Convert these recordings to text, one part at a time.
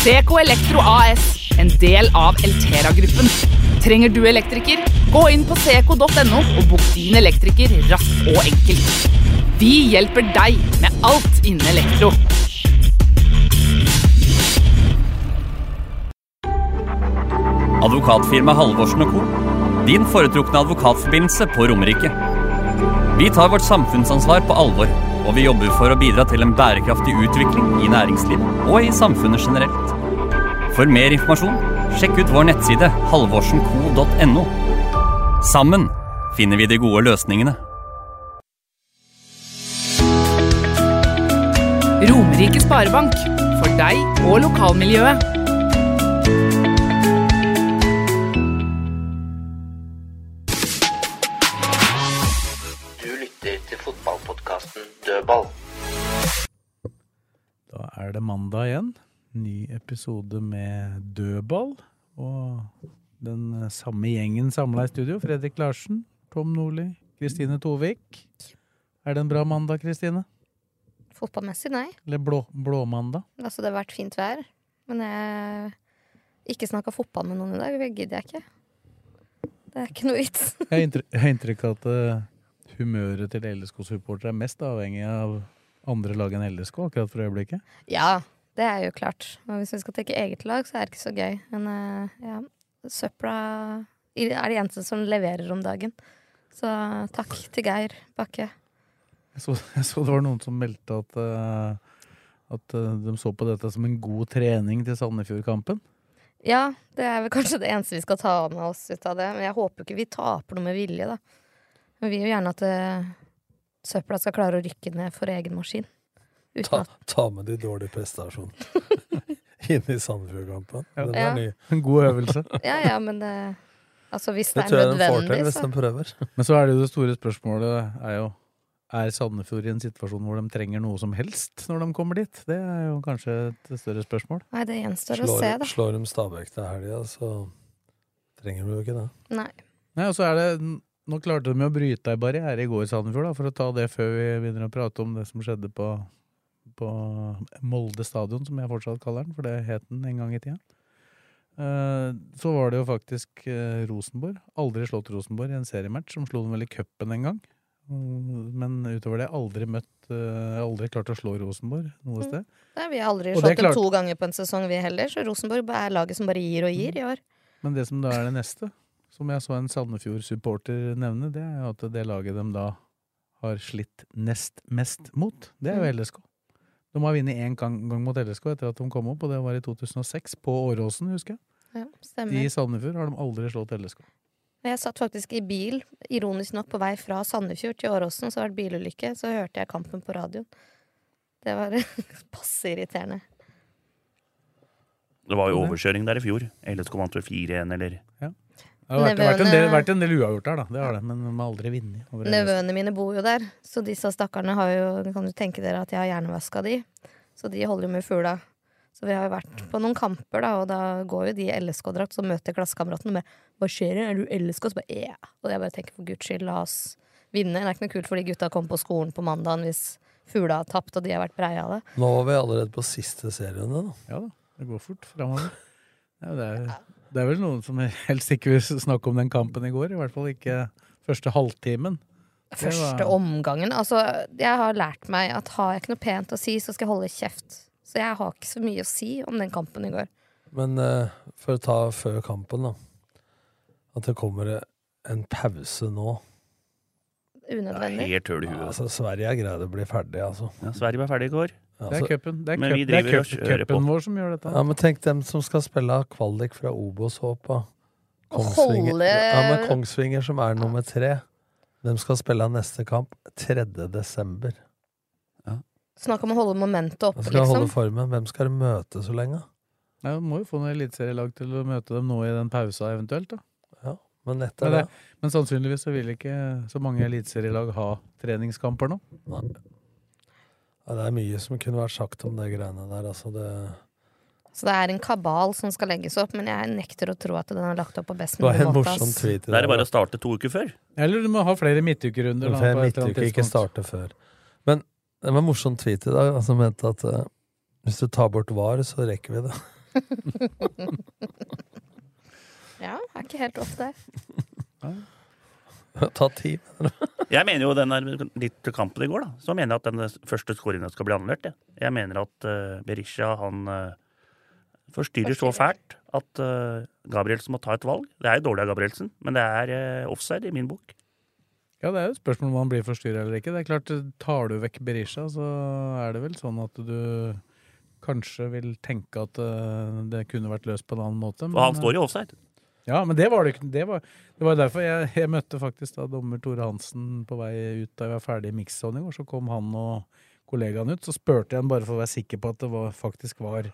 Seco Elektro AS, en del av Eltera-gruppen. Trenger du elektriker? Gå inn på seco.no og bok din elektriker raskt og enkelt. Vi hjelper deg med alt innen elektro. Advokatfirma Halvorsen Co. Din foretrukne advokatforbindelse på Romerike. Vi tar vårt samfunnsansvar på alvor, og vi jobber for å bidra til en bærekraftig utvikling i næringslivet og i samfunnet generelt. For mer informasjon, sjekk ut vår nettside halvorsenco.no. Sammen finner vi de gode løsningene. Romerike Sparebank. For deg og lokalmiljøet. Det mandag igjen. Ny episode med dødball. Og den samme gjengen samla i studio. Fredrik Larsen, Tom Nordli, Kristine Tovik. Er det en bra mandag, Kristine? Fotballmessig, nei. Eller blå, blåmandag? Altså, det har vært fint vær. Men jeg ikke snakka fotball med noen i dag. Det gidder jeg ikke. Det er ikke noe vits. Jeg har inntrykk, jeg har inntrykk av at eh, humøret til LSK-supportere er mest avhengig av andre lag enn LSK akkurat for øyeblikket. Ja, det er jo klart. Og hvis vi skal tenke eget lag, så er det ikke så gøy. Men eh, ja, søpla er det eneste som leverer om dagen. Så takk til Geir Bakke. Jeg så, jeg så det var noen som meldte at, eh, at eh, de så på dette som en god trening til Sandefjord-kampen. Ja, det er vel kanskje det eneste vi skal ta med oss ut av det. Men jeg håper ikke vi taper noe med vilje, da. Men vi vil jo gjerne at eh, søpla skal klare å rykke ned for egen maskin. Uten Ta, ta med de dårlige prestasjonene inn i Sandefjord-kampen. Den Ja. er ny. En god øvelse. Ja, ja, men det Altså, hvis det Det er tror jeg de får nødvendig, til hvis så de prøver. Men så er det jo det store spørsmålet er jo Er Sandefjord i en situasjon hvor de trenger noe som helst når de kommer dit? Det er jo kanskje et større spørsmål. Nei, det gjenstår å se, Slår, da. slår de Stabæk til helga, så trenger de jo ikke det. Nei. Nei, og så er det Nå klarte de å bryte ei barriere i går, Sandefjord, da, for å ta det før vi begynner å prate om det som skjedde på, på Molde stadion, som jeg fortsatt kaller den, for det het den en gang i tida. Eh, Så var det jo faktisk eh, Rosenborg. Aldri slått Rosenborg i en seriematch, som slo dem vel i cupen en gang. Mm, Men utover det aldri møtt eh, Aldri klart å slå Rosenborg noe sted. Nei, vi har aldri Og slått dem to ganger på en sesong, vi heller. Så Rosenborg er laget som bare gir og gir i år. Men det som da er det neste, som jeg så en Sandefjord-supporter nevne, det er jo at det laget de da har slitt nest mest mot, det er jo Mm. LSK. De har vunnet én gang, gang mot LSK etter at de kom opp, og det var i 2006, på Åråsen, husker jeg. Ja, stemmer. I Sandefjord har de aldri slått LSK. Jeg satt faktisk i bil, ironisk nok, på vei fra Sandefjord til Åråsen, så var det bilulykke. Så hørte jeg kampen på radioen. Det var passe irriterende. Det var jo overkjøring der i fjor. LSK vant vel 4-1, eller Det har vært, vært, en del, vært en del uavgjort der, da. Det har det, men de har aldri vunnet. Nevøene mine bor jo der, så disse stakkarene har jo Kan du tenke dere at jeg har hjernevaska de? Så de holder jo med fugla. Så vi har jo vært på noen kamper, da, og da går jo de i LSK-drakt, så møter klassekameraten med 'Hva skjer? Er du LSK?' Så bare 'ja'. Og jeg bare tenker for guds skyld, la oss vinne. Det er ikke noe kult for de gutta kom på skolen på mandagen hvis fugla har tapt og de har vært breie av det. Nå var vi allerede på siste serien, da. Ja da, det går fort framover. Ja, det, er, det er vel noen som helst ikke vil snakke om den kampen i går. I hvert fall ikke første halvtimen. Første omgangen. Altså, jeg har lært meg at har jeg ikke noe pent å si, så skal jeg holde kjeft. Så jeg har ikke så mye å si om den kampen i går. Men uh, for å ta før kampen, da. At det kommer en pause nå. Unødvendig. helt høl i huet. Altså, Sverige er greid å bli ferdig, altså. Ja, Sverige var ferdig i går. Det er cupen det er cupen vår som gjør dette. Ja, men tenk dem som skal spille kvalik fra Obos håpa. Kongsvinger, ja, men Kongsvinger som er nummer tre. De skal spille neste kamp 3. desember. Snakk om å holde momentet oppe, skal holde liksom. formen? Hvem skal møte så lenge? Nei, Du må jo få noen eliteserielag til å møte dem nå i den pausa eventuelt. da. Ja, men etter Men, det, det, men sannsynligvis så vil ikke så mange eliteserielag ha treningskamper nå. Nei. Ja, det er mye som kunne vært sagt om det greiene der. Altså det, Så det er en kabal som skal legges opp, men jeg nekter å tro at den er lagt opp på best det var mulig en måte. morsom tweet i er det dag. bare å starte to uker før. Eller du må ha flere midtukerunder. da, For på et eller annet midtuke ikke starte før. Men det var en morsom tweet i dag som mente at uh, hvis du tar bort VAR, så rekker vi det. Ja, er ikke helt off der. Ta tid. Jeg mener jo den der litt til kampen i går, da. Så mener jeg at den første skåringa skal bli annullert. Jeg. jeg mener at uh, Berisha han uh, forstyrrer så fælt at uh, Gabrielsen må ta et valg. Det er jo dårlig av Gabrielsen, men det er uh, offside i min bok. Ja, det er jo et spørsmål om han blir forstyrra eller ikke. Det er klart, Tar du vekk Berisha, så er det vel sånn at du kanskje vil tenke at det kunne vært løst på en annen måte. For han står i offside. Ja, men det var det ikke. Det var, det var derfor jeg, jeg møtte faktisk da dommer Tore Hansen på vei ut da jeg var ferdig i mix-zone i går. Så kom han og kollegaen ut. Så spurte jeg han bare for å være sikker på at det var, faktisk var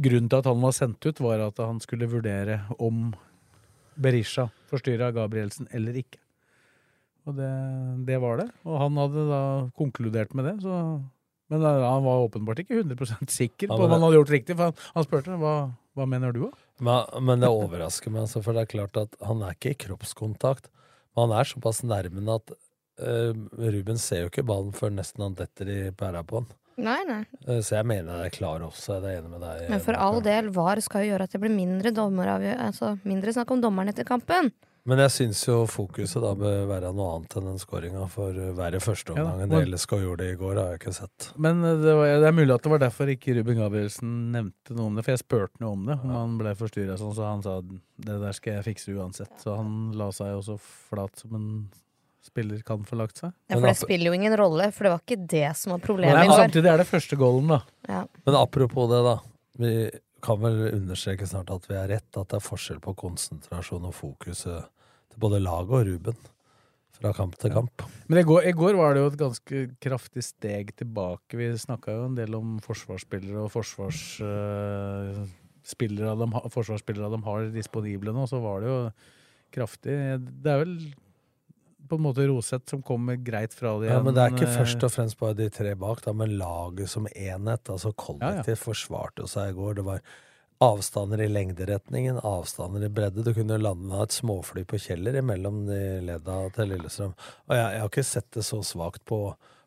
Grunnen til at han var sendt ut, var at han skulle vurdere om Berisha forstyrra Gabrielsen eller ikke. Og det, det var det. Og han hadde da konkludert med det. Så, men han var åpenbart ikke 100 sikker på om han hadde gjort riktig. For han, han spurte hva, hva mener du, da? Men, men det overrasker meg, altså, for det er klart at han er ikke i kroppskontakt. Men han er såpass nærmende at uh, Ruben ser jo ikke ballen før nesten han detter i pæra på han. Nei, nei. Uh, så jeg mener det er klar offside. Jeg er enig med deg. Men for all del, VAR skal jo gjøre at det blir mindre, dommer, altså, mindre snakk om dommeren etter kampen. Men jeg syns jo fokuset da bør være noe annet enn den skåringa. For verre første omgang enn ja, det LSK gjorde i går, har jeg ikke sett. Men eh, det, var, det er mulig at det var derfor ikke Ruben Gabrielsen nevnte noe om det. For jeg spurte noe om det, om han ble forstyrra sånn, så han sa det der skal jeg fikse uansett. Så han la seg jo så flat som en spiller kan få lagt seg. Ja, For det spiller jo ingen rolle, for det var ikke det som var problemet i men går. samtidig er det første goalen, da. Ja. Men apropos det, da. Vi kan vel understreke snart at vi har rett, at det er forskjell på konsentrasjon og fokuset til både laget og Ruben. Fra kamp til kamp. Men i går, i går var det jo et ganske kraftig steg tilbake. Vi snakka jo en del om forsvarsspillere og forsvarsspillere de, ha- forsvarsspillere de har disponible nå. Så var det jo kraftig Det er vel på en måte Roseth som kommer greit fra det Ja, men det er ikke eh, først og fremst bare de tre bak, da, men laget som enhet. Altså kollektivt forsvarte jo seg i går. Det var avstander i lengderetningen, avstander i bredde. Du kunne landa et småfly på Kjeller imellom de ledda til Lillestrøm. Og jeg, jeg har ikke sett det så svakt på,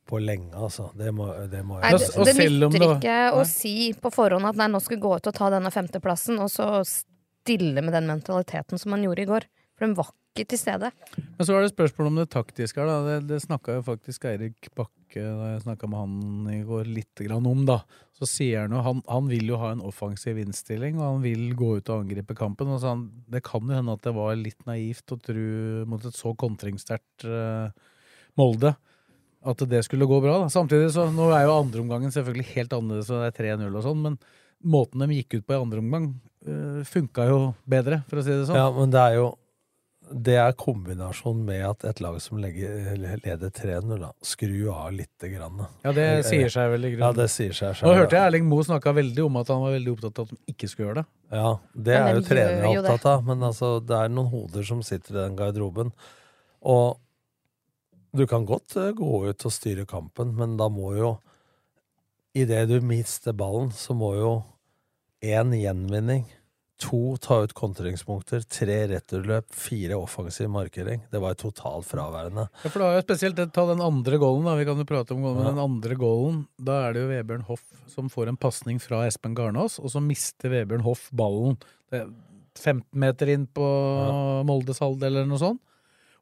på lenge, altså. Det må, det må Nei, jeg det, det nytter ikke å si på forhånd at nei, nå skal vi gå ut og ta denne femteplassen, og så stille med den mentaliteten som man gjorde i går. For den var ikke til stede. Men så var det spørsmål om det taktiske her. Da. Det, det snakka jo faktisk Eirik Bakke da jeg snakka med han i går litt grann om. da. Så sier han jo han, han vil jo ha en offensiv innstilling, og han vil gå ut og angripe kampen. Og så han, det kan jo hende at det var litt naivt å tro mot et så kontringssterkt uh, Molde at det skulle gå bra. da. Samtidig så, Nå er jo andreomgangen selvfølgelig helt annerledes, og det er 3-0 og sånn, men måten de gikk ut på i andre omgang, uh, funka jo bedre, for å si det sånn. Ja, men det er jo det er kombinasjonen med at et lag som legger, leder 3-0, da, skrur av lite grann. Ja, det sier seg vel i grunnen. Ja, det sier seg selv. Nå hørte jeg Erling Moe snakka veldig om at han var veldig opptatt av at de ikke skulle gjøre det. Ja, det er jo trenere opptatt av, men altså, det er noen hoder som sitter i den garderoben. Og du kan godt eh, gå ut og styre kampen, men da må jo Idet du mister ballen, så må jo én gjenvinning, to ta ut kontringspunkter, tre returløp, fire offensiv markering. Det var totalt fraværende. Ja, for da er jo spesielt Ta den andre goalen, da. Vi kan jo prate om goalen, men Ja. den andre goalen, da er det jo Vebjørn Hoff som får en pasning fra Espen Garnås, og så mister Vebjørn Hoff ballen er 15 meter inn på Moldes halvdel eller noe sånt.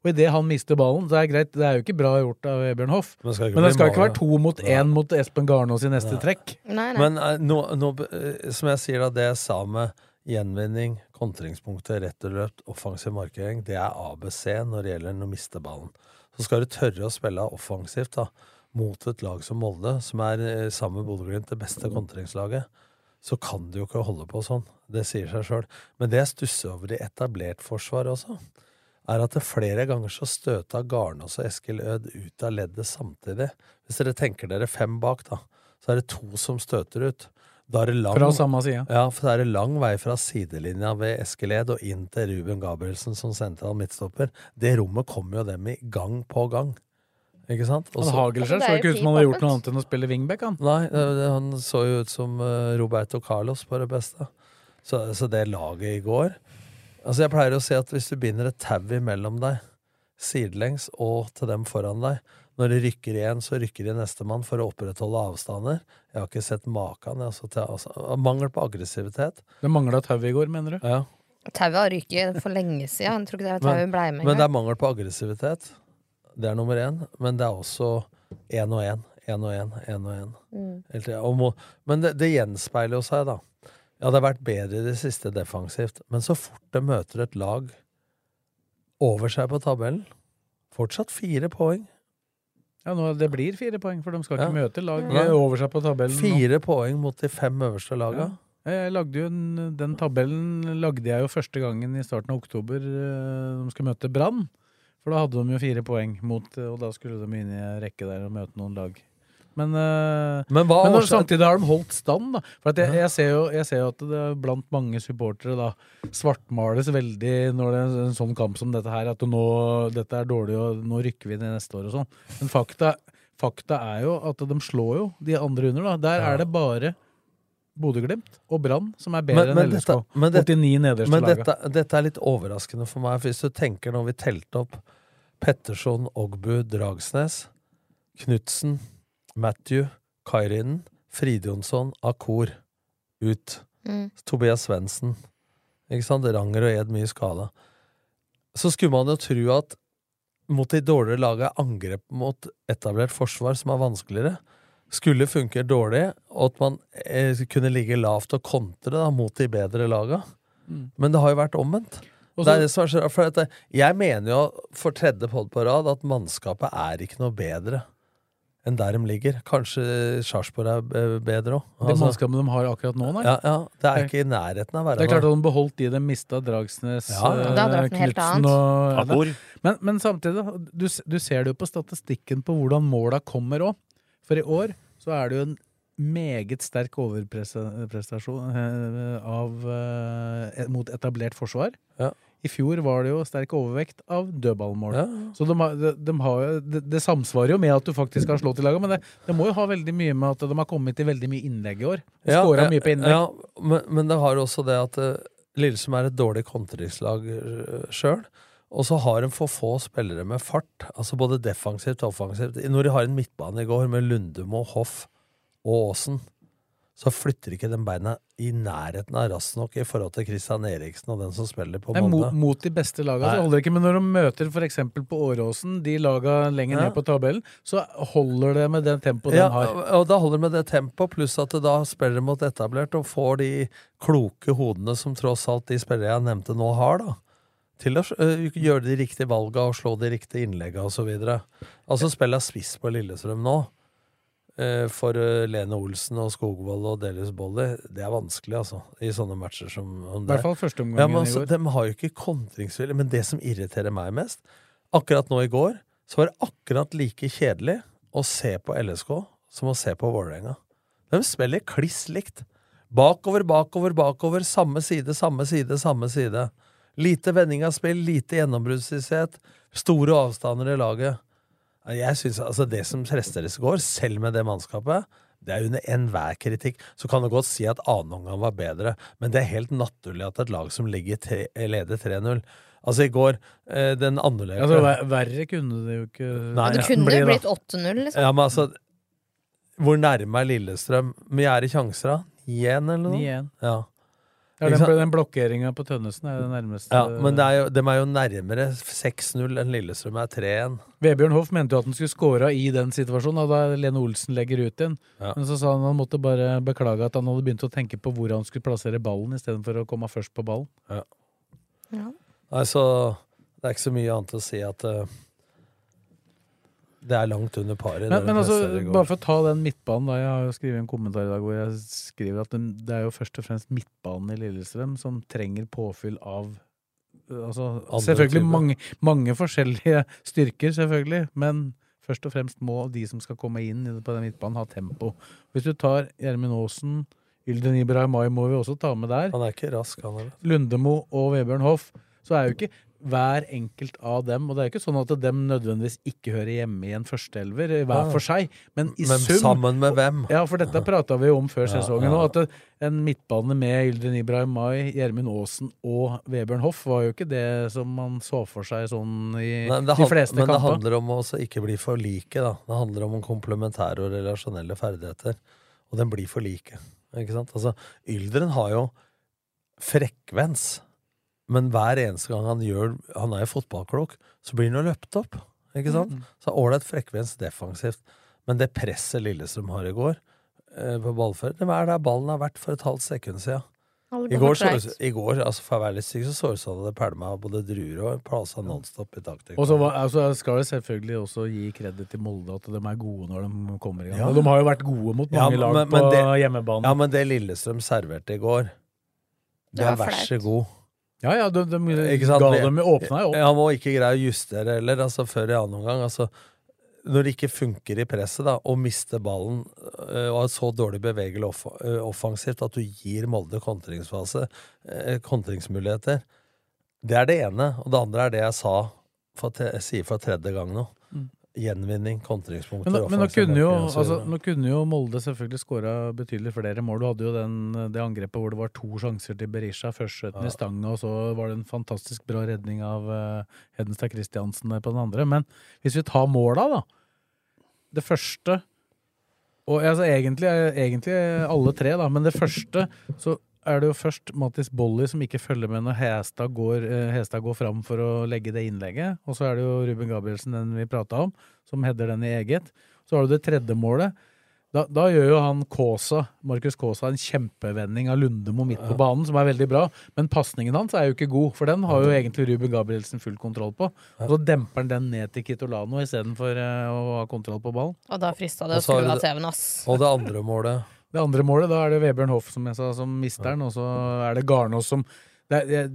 Og idet han mister ballen, så er det greit, det er jo ikke bra gjort av Vebjørn Hoff, Men det skal ikke men det skal ikke være to mot én mot Espen Garnås i neste Nei. trekk. Men nei nå, no, no, som jeg sier da, det jeg sa med gjenvinning, kontringspunktet, returløp, offensiv markering, det er ABC når det gjelder å miste ballen. Så skal du tørre å spille offensivt da, mot et lag som Molde, som er eh, sammen med Bodø-Glimt det beste kontringslaget, så kan du jo ikke holde på sånn. Det sier seg sjøl. Men det jeg stusser over i etablert forsvar også. er at det flere ganger så støta Garnås og Eskil Ød ut av leddet samtidig. Hvis dere tenker dere fem bak, da, så er det to som støter ut. Da er det lang, Fra samme side. Ja, for det er det lang vei fra sidelinja ved Eskeled og inn til Ruben Gabrielsen som sentral midtstopper. Det rommet kommer jo dem i gang på gang. Ikke sant? Også, Han så- Hagelskjær så ikke ut som han hadde gjort noe annet enn å spille wingback, han. Nei, han så jo ut som eh, Roberto Carlos på det beste. Så, så det laget i går Altså Jeg pleier å si at hvis du binder et tau imellom deg, sidelengs og til dem foran deg Når det rykker igjen, så rykker det nestemann for å opprettholde avstander. Jeg har ikke sett maken. Altså, til, altså, mangel på aggressivitet. Det mangla tau i går, mener du? Ja. Tauet har ryket for lenge siden. Jeg tror ikke det tauet blei med men det er mangel på aggressivitet. Det er nummer én. Men det er også én og én. Én og én, én og én. Mm. Men det, det gjenspeiler jo seg, da. Ja, det har vært bedre i det siste defensivt, men så fort det møter et lag over seg på tabellen Fortsatt fire poeng. Ja, nå, Det blir fire poeng, for de skal ikke Ja. møte lag Nei. over seg på tabellen. nå. Fire poeng mot de fem øverste laga. Ja. Jeg lagde jo en, Den tabellen lagde jeg jo første gangen i starten av oktober. eh, De skulle møte Brann. For da hadde de jo fire poeng, mot, og da skulle de inn i rekke der og møte noen lag. Men, eh, Men hva men samtidig har de holdt stand. da For jeg, jeg, ser jo, jeg ser jo at det blant mange supportere da svartmales veldig når det er en sånn kamp som dette her. At nå, dette er dårlig, og nå rykker vi ned neste år og sånn. Men fakta, fakta er jo at de slår jo de andre under. da Der Ja. er det bare Bodø-Glimt og Brann som er bedre enn LSK. dette, men, det, men dette, dette er litt overraskende for meg. Hvis du tenker når vi telte opp Petterson, Ogbu, Dragsnes, Knutsen, Matthew, Kairinen, Fridjonsson, Akor ut. Mm. Tobias Svendsen. Ikke sant? Ranger og Ed mye skada. Så skulle man jo tro at mot de dårligere laga er angrep mot etablert forsvar som er vanskeligere. Skulle funke dårlig, og at man eh, kunne ligge lavt og kontre da, mot de bedre laga. Mm. Men det har jo vært omvendt. Også, det er det som er så rart, for jeg mener jo for tredje podd på rad at mannskapet er ikke noe bedre enn der de ligger. Kanskje Sarpsborg er bedre òg. Det mannskapet de har akkurat nå, nei? ja, ja, det er ikke i nærheten av å være Det er klart at de beholdt de de mista, Dragsnes, Ja, ja. eh, Knutsen og ja, men, men samtidig, du, du ser det jo på statistikken på hvordan måla kommer òg. For i år så er det jo en meget sterk overprestasjon eh, av, eh, mot etablert forsvar. Ja. I fjor var det jo sterk overvekt av dødballmål. Ja. Så de de, de har, det, samsvarer jo med at du faktisk har slått i laget, men det, det må jo ha veldig mye med at de har kommet til veldig mye innlegg i år. Ja, Skåra mye på innlegg. Ja, men, men det har også det at uh, Lillestrøm er et dårlig kontringslag uh, sjøl. Og så har de for få spillere med fart, altså både defensivt og offensivt. Når de har en midtbane i går med Lundemo, Hoff og Aasen, så flytter ikke den beina i nærheten av raskt nok i forhold til Christian Eriksen og den som spiller på Nei, mot, mot de beste laga. Så holder det ikke, men når de møter f.eks. på Åråsen, de laga lenger Ja. ned på tabellen, så holder det med det tempoet Ja, de har. og da holder det med det tempoet, pluss at da spiller de mot etablert og får de kloke hodene som tross alt de spillere jeg nevnte nå har, da. Til å gjøre de riktige valga og slå de riktige innlegga osv. Altså spille spiss på Lillestrøm nå, for øh, Lene Olsen og Skogvold og Delius Bolly, det er vanskelig, altså. I sånne matcher som om I det. hvert fall første omgangen Ja, men i altså, går. De har jo ikke kontringsvilje. Men det som irriterer meg mest Akkurat nå i går så var det akkurat like kjedelig å se på LSK som å se på Vålerenga. De spiller kliss likt. Bakover, bakover, bakover. Samme side, samme side, samme side. Lite vending av spill, lite gjennombruddshissighet. Store avstander i laget. Jeg synes, altså Det som presteres i går, selv med det mannskapet, det er under enhver kritikk. Så kan du godt si at annen omgang var bedre, men det er helt naturlig at et lag som ligger tre, leder 3-0 Altså, i går, eh, den annerledes Altså, verre kunne det jo ikke Nei, Det kunne bli, jo blitt 8-0, liksom. Ja, men altså Hvor nærme er Lillestrøm? Vi er i sjanser, da? 9-1, eller noe? 9-1. Ja. Ja, Ikke den, den blokkeringa på Tønnesen er det nærmeste. ja, men det er jo, de er jo nærmere 6-0 enn Lillestrøm er 3-1. Vebjørn Hoff mente jo at han skulle scora i den situasjonen, da Lene Olsen legger ut igjen. Ja. Men så sa han han måtte bare beklage at han hadde begynt å tenke på hvor han skulle plassere ballen, istedenfor å komme først på ballen. Ja. Ja. Nei, så det er ikke så mye annet å si at eh, det er langt under paret. Men, men altså, bare for å ta den midtbanen, da. Jeg har jo skrevet en kommentar i dag hvor jeg skriver at det er jo først og fremst midtbanen i Lillestrøm som trenger påfyll av altså, Andre Selvfølgelig mange, mange forskjellige styrker, selvfølgelig, men først og fremst må de som skal komme inn på den midtbanen, ha tempo. Hvis du tar Gjermund Aasen, Ylden Ibrahimai må vi også ta med der. Han er ikke rask, han heller. Lundemo og Vebjørn Hoff, så er jo ikke hver enkelt av dem Og det er jo ikke sånn at dem nødvendigvis ikke hører hjemme i en førsteelver, hver for seg, men i Men sum sammen med hvem? Ja, for dette prata vi jo om før Ja, sesongen ja. At en midtbane med Yldren Ibrahim Mai, Gjermund Aasen og Vebjørn Hoff var jo ikke det som man så for seg sånn i men de fleste kamper. men det handler om å også ikke bli for like. Da. Det handler om komplementære og relasjonelle ferdigheter. Og den blir for like. Ikke sant? Altså, Yldren har jo frekvens, men hver eneste gang han gjør Han er jo fotballklok, så blir han jo løpt opp. Ikke sant? Mm. Så ålreit frekvens defensivt. Men det presset Lillestrøm har i går, eh, på ballfører, det er der ballen har vært for et halvt sekund siden. I går, så. I går, altså for å være litt syk, så så det ut som det pælma både druer og plasa nonstop i taktikk. Og så altså, skal vi selvfølgelig også gi kreditt til Molde at de er gode når de kommer i gang. Ja. Og de har jo vært gode mot Ja, mange lag men- men på det- hjemmebane. Ja, men det Lillestrøm serverte i går, det Det er var vær så god. Ja, ja, de, de Ikke sant? ga dem åpna jo opp. Han må ikke greie å justere heller, altså før i annen omgang. Altså, når det ikke funker i presset, da, og mister ballen øh, og har så dårlig bevegelig off øh, offensivt at du gir Molde kontringsfase, øh, kontringsmuligheter, det er det ene. Og det andre er det jeg sa for, sier for tredje gang nå. Gjenvinning, kontringspunkter, Men, men nå, kunne jo, altså, nå kunne jo Molde selvfølgelig skåra betydelig flere mål. Du hadde jo den, det angrepet hvor det var to sjanser til Berisha. Først skjøt den Ja. i stanga, og så var det en fantastisk bra redning av uh, Hedenstad Christiansen på den andre. Men hvis vi tar måla, da. Det første Og altså, egentlig, egentlig alle tre, da, men det første så er det jo først Mattis Bolli som ikke følger med når Hestad går, eh, Hestad går fram for å legge det innlegget. Og så er det jo Ruben Gabrielsen, den vi prata om, som header den i eget. Så har du det tredje målet. Da, da gjør jo han Kaasa, Markus Kaasa en kjempevending av Lundemo midt på banen, som er veldig bra. Men pasningen hans er jo ikke god, for den har jo egentlig Ruben Gabrielsen full kontroll på. Og så demper han den ned til Kitolano istedenfor uh, å ha kontroll på ballen. Og da frista det å skru av TV-en, ass. Og det andre målet Det andre målet, da er det Vebjørn Hoff som jeg sa, som mister den, og så er det Garnås som det er, jeg,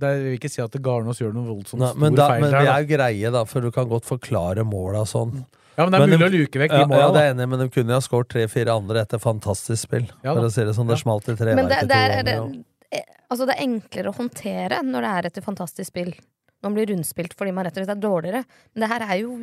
det jeg vil ikke si at Garnås gjør noen voldsomt Nei, stor men, da, feil men det er jo greie, da, for du kan godt forklare måla sånn. Ja, men det er mulig å luke vekk de ja, måla, Ja, det er enig, men de kunne jo ha skåret tre-fire andre etter fantastisk spill. Ja, for å si det sånn. Det smalt i tre Men det, det, er, det, altså det er enklere å håndtere når det er etter fantastisk spill. Når man blir rundspilt fordi man rett og slett er dårligere. Men det her er jo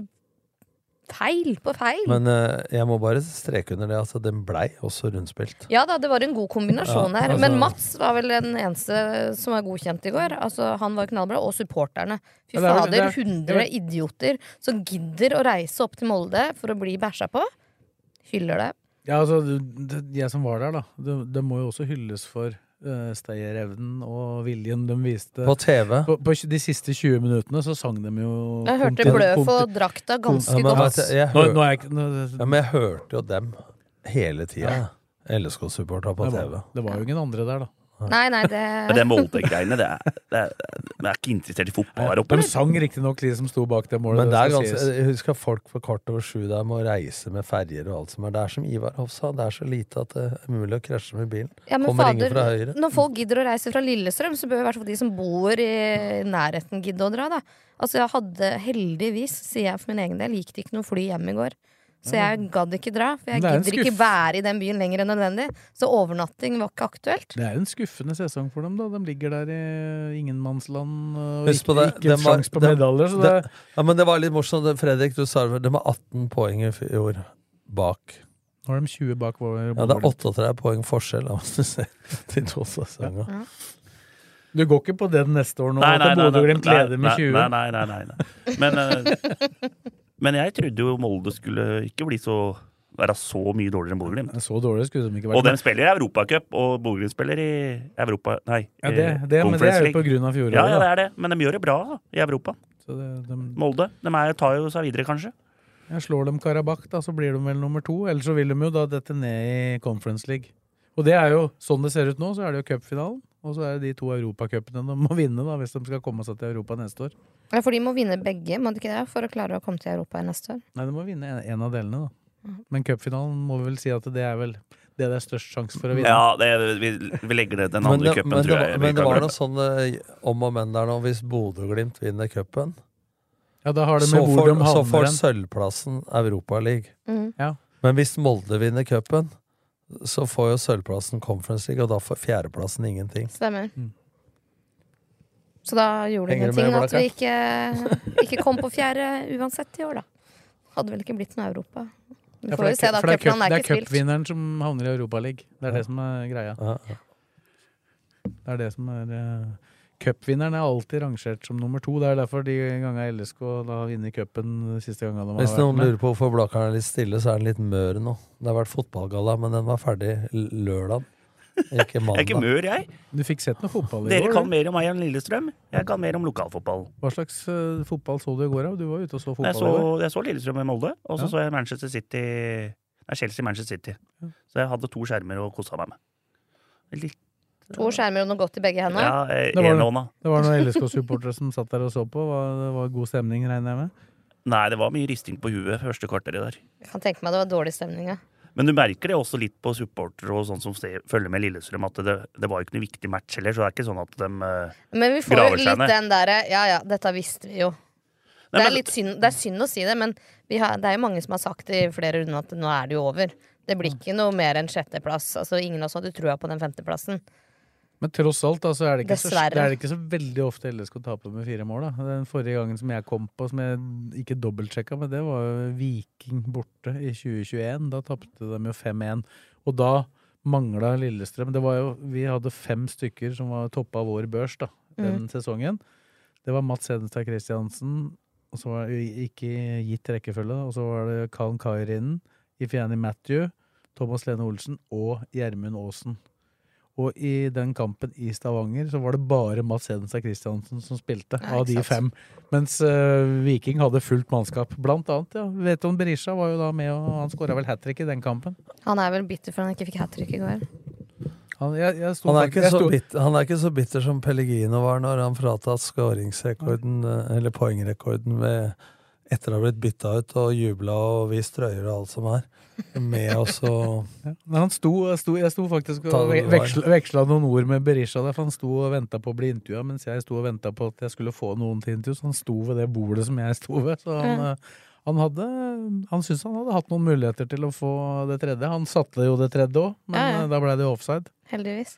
feil på feil. Men eh, jeg må bare streke under det. Altså, den blei også rundspilt. Ja da, det var en god kombinasjon Ja, her. altså- Men Mats var vel den eneste som var godkjent i går. Altså, han var knallbra. Og supporterne. Fy Ja, det er vel- fader, det er- 100 idioter som gidder å reise opp til Molde for å bli bæsja på. Hyller det. Ja, altså, det- det- jeg som var der, da. Det, det må jo også hylles for stayerevnen og viljen de viste. På TV. På, på de siste 20 minuttene så sang de jo Jeg hørte Bløff og drakta ganske Ja, men, godt. Jeg, jeg, Nå- hør, nå er jeg nå- ja, men jeg hørte jo dem hele tida. LSK-supporter på det, TV. var, det var jo ingen andre der, da. Nei, nei, det Men det Molde-greiene, det det er er ikke interessert i fotball her oppe. De sang riktignok de som sto bak det målet. Men det er ganske, jeg husker folk på kvart over sju der må reise med ferjer og alt som er. Det er som Ivar Hoff sa, det er så lite at det er mulig å krasje med bilen. Ja, men Kommer ingen fra høyre. Når folk gidder å reise fra Lillestrøm, så bør i hvert fall de som bor i nærheten gidde å dra, da. Altså, jeg hadde heldigvis, sier jeg for min egen del, gikk det ikke noe fly hjem i går. Så jeg gadd ikke dra, for jeg er gidder ikke være i den byen lenger enn nødvendig. Så overnatting var ikke aktuelt. Det er en skuffende sesong for dem, da. De ligger der i ingenmannsland og Husk ikke, det, ikke en sjanse på medaljer. Så det, det- Ja, men det var litt morsomt. Fredrik, du sa det, de har 18 poeng i fjor bak. nå er de 20 bak vår Ja, det er 38 poeng forskjell, da, hvis du ser de to sesongene. Du går ikke på det neste år nå? Nei, nei, nei, nei, nei, Nei, nei, nei, nei, nei. Men, eh, men jeg trodde jo Molde skulle ikke bli så være så mye dårligere enn Bodø-Glimt. Så dårlig skulle de ikke vært. Og de spiller i Europacup, og Bodø-Glimt spiller i Europa Nei, Ja, det- eh, det- men det er jo på grunn av fjoråret, Ja, ja, det er det. Men de gjør det bra da, i Europa. Så det, de, Molde. De er, tar jo seg videre, kanskje. Jeg slår dem Karabakh, da, så blir de vel nummer to. Ellers så vil de jo da dette ned i Conference League. Og det er jo sånn det ser ut nå, så er det jo cupfinalen. Og så er det de to europacupene de må vinne da, hvis de skal komme seg til Europa neste år. Ja, for de må vinne begge, må de ikke det? For å klare å komme til Europa neste år. Nei, de må vinne en, av delene, da. Men cupfinalen må vi vel si at det er vel det det er størst sjanse for å vinne. Ja, det, vi, vi legger det den andre cupen, tror jeg. men det var noe sånn eh, om og men der nå. Hvis Bodø-Glimt vinner cupen, Ja, da har det så med får, så får sølvplassen Europaligaen. Mm. Ja. Men hvis Molde vinner cupen, så får jo sølvplassen Conference League, og da får fjerdeplassen ingenting. Stemmer. Mm. Så da gjorde det ingenting at vi ikke, ikke kom på fjerde uansett i år, da. Hadde vel ikke blitt noe Europa. Vi Ja, får jo se, da. for er, Cupland er det er cupvinneren som havner i Europaligaen. Det er det som er greia. Ja, ja. Det er det som er uh, Cupvinneren er alltid rangert som nummer to. Det er derfor de gangene LSK da har vunnet cupen siste gangen de har Hvis noen lurer på hvorfor Blakkaren er litt stille, så er den litt mør nå. Det har vært fotballgalla, men den var ferdig lørdag. Ikke Jeg er ikke mør, jeg. Du fikk sett noe fotball i Dere går? kan mer om meg enn Lillestrøm. Jeg kan mer om lokalfotball. Hva slags uh, fotball så du i går? da? Du var ute og så fotball Jeg så, i går. jeg så Lillestrøm i Molde, og så Ja. så jeg Manchester City Nei, Chelsea-Manchester City. Så jeg hadde to skjermer og kosa meg med. Litt, To skjermer og noe godt i begge hendene. ja, eh, Det var, enhånda. det var noen LSK-supportere som satt der og så på. Det var god stemning, regner jeg med? Nei, det var mye risting på huet første kvarteret der. Jeg kan tenke meg det var dårlig stemning, ja. Men du merker det også litt på supportere og sånn som følger med Lillestrøm, at det, det var jo ikke noe viktig match heller, så det er ikke sånn at de graver seg ned. Men vi får jo graver seg litt den derre Ja ja, dette visste vi jo. Nei, det, er men- litt synd, det er synd å si det, men vi har, det er jo mange som har sagt i flere runder at nå er det jo over. Det blir ikke noe mer enn sjetteplass. Altså, ingen av oss hadde trua på den femteplassen. Men tross alt da, så er det ikke, så, det er ikke så veldig ofte LSK taper med fire mål. da. Den forrige gangen som jeg kom på, som jeg ikke dobbeltsjekka, men det var jo Viking borte i 2021. Da tapte de jo 5-1. Og da mangla Lillestrøm. Det var jo, vi hadde fem stykker som var toppa vår børs da, den Mm. sesongen. Det var Mats Hedenstad Christiansen, og så var det ikke gitt rekkefølge, og så var det Kallen Kairinen, Ifeani Matthew, Thomas Lene Olsen og Gjermund Aasen. Og i den kampen i Stavanger så var det bare Mats Hedenstad Christiansen som spilte, Ja, av de fem. Mens uh, Viking hadde fullt mannskap. Blant annet, ja. Veton Berisha var jo da med, og han skåra vel hat trick i den kampen. Han er vel bitter for han ikke fikk hat trick i går. Han, jeg, jeg Han er, faktisk- ikke så bitter, han er ikke så bitter som Pellegino var når han fratatt skåringsrekorden, eh, eller poengrekorden, ved, etter å ha blitt bytta ut og jubla og vist trøyer og alt som er. Med oss og Men han sto, sto, jeg sto faktisk og det veksla, veksla noen ord med Berisha der, for han sto og venta på å bli intervjua, mens jeg sto og venta på at jeg skulle få noen til intervju, så han sto ved det bordet som jeg sto ved. Så han, Ja. eh, han hadde Han syntes han hadde hatt noen muligheter til å få det tredje. Han satte jo det tredje òg, men Ja, ja. eh, da ble det offside. Heldigvis.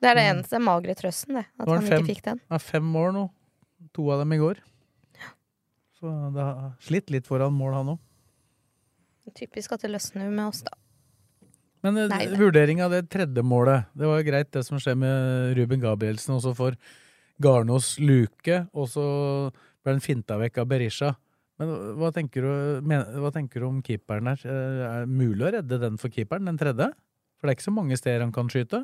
Det er det eneste den magre trøsten, det. At er han fem, ikke fikk den. det er fem mål nå. To av dem i går. Så det har slitt litt foran mål, han òg. Typisk at det løsner med oss, da. Men eh, Nei, vurdering av det tredje målet Det var jo greit det som skjer med Ruben Gabrielsen også for Garnås luke, og så ble den finta vekk av Berisha. Men hva tenker du, men, hva tenker du om keeperen her? Eh, Er det mulig å redde den for keeperen, den tredje? For det er ikke så mange steder han kan skyte.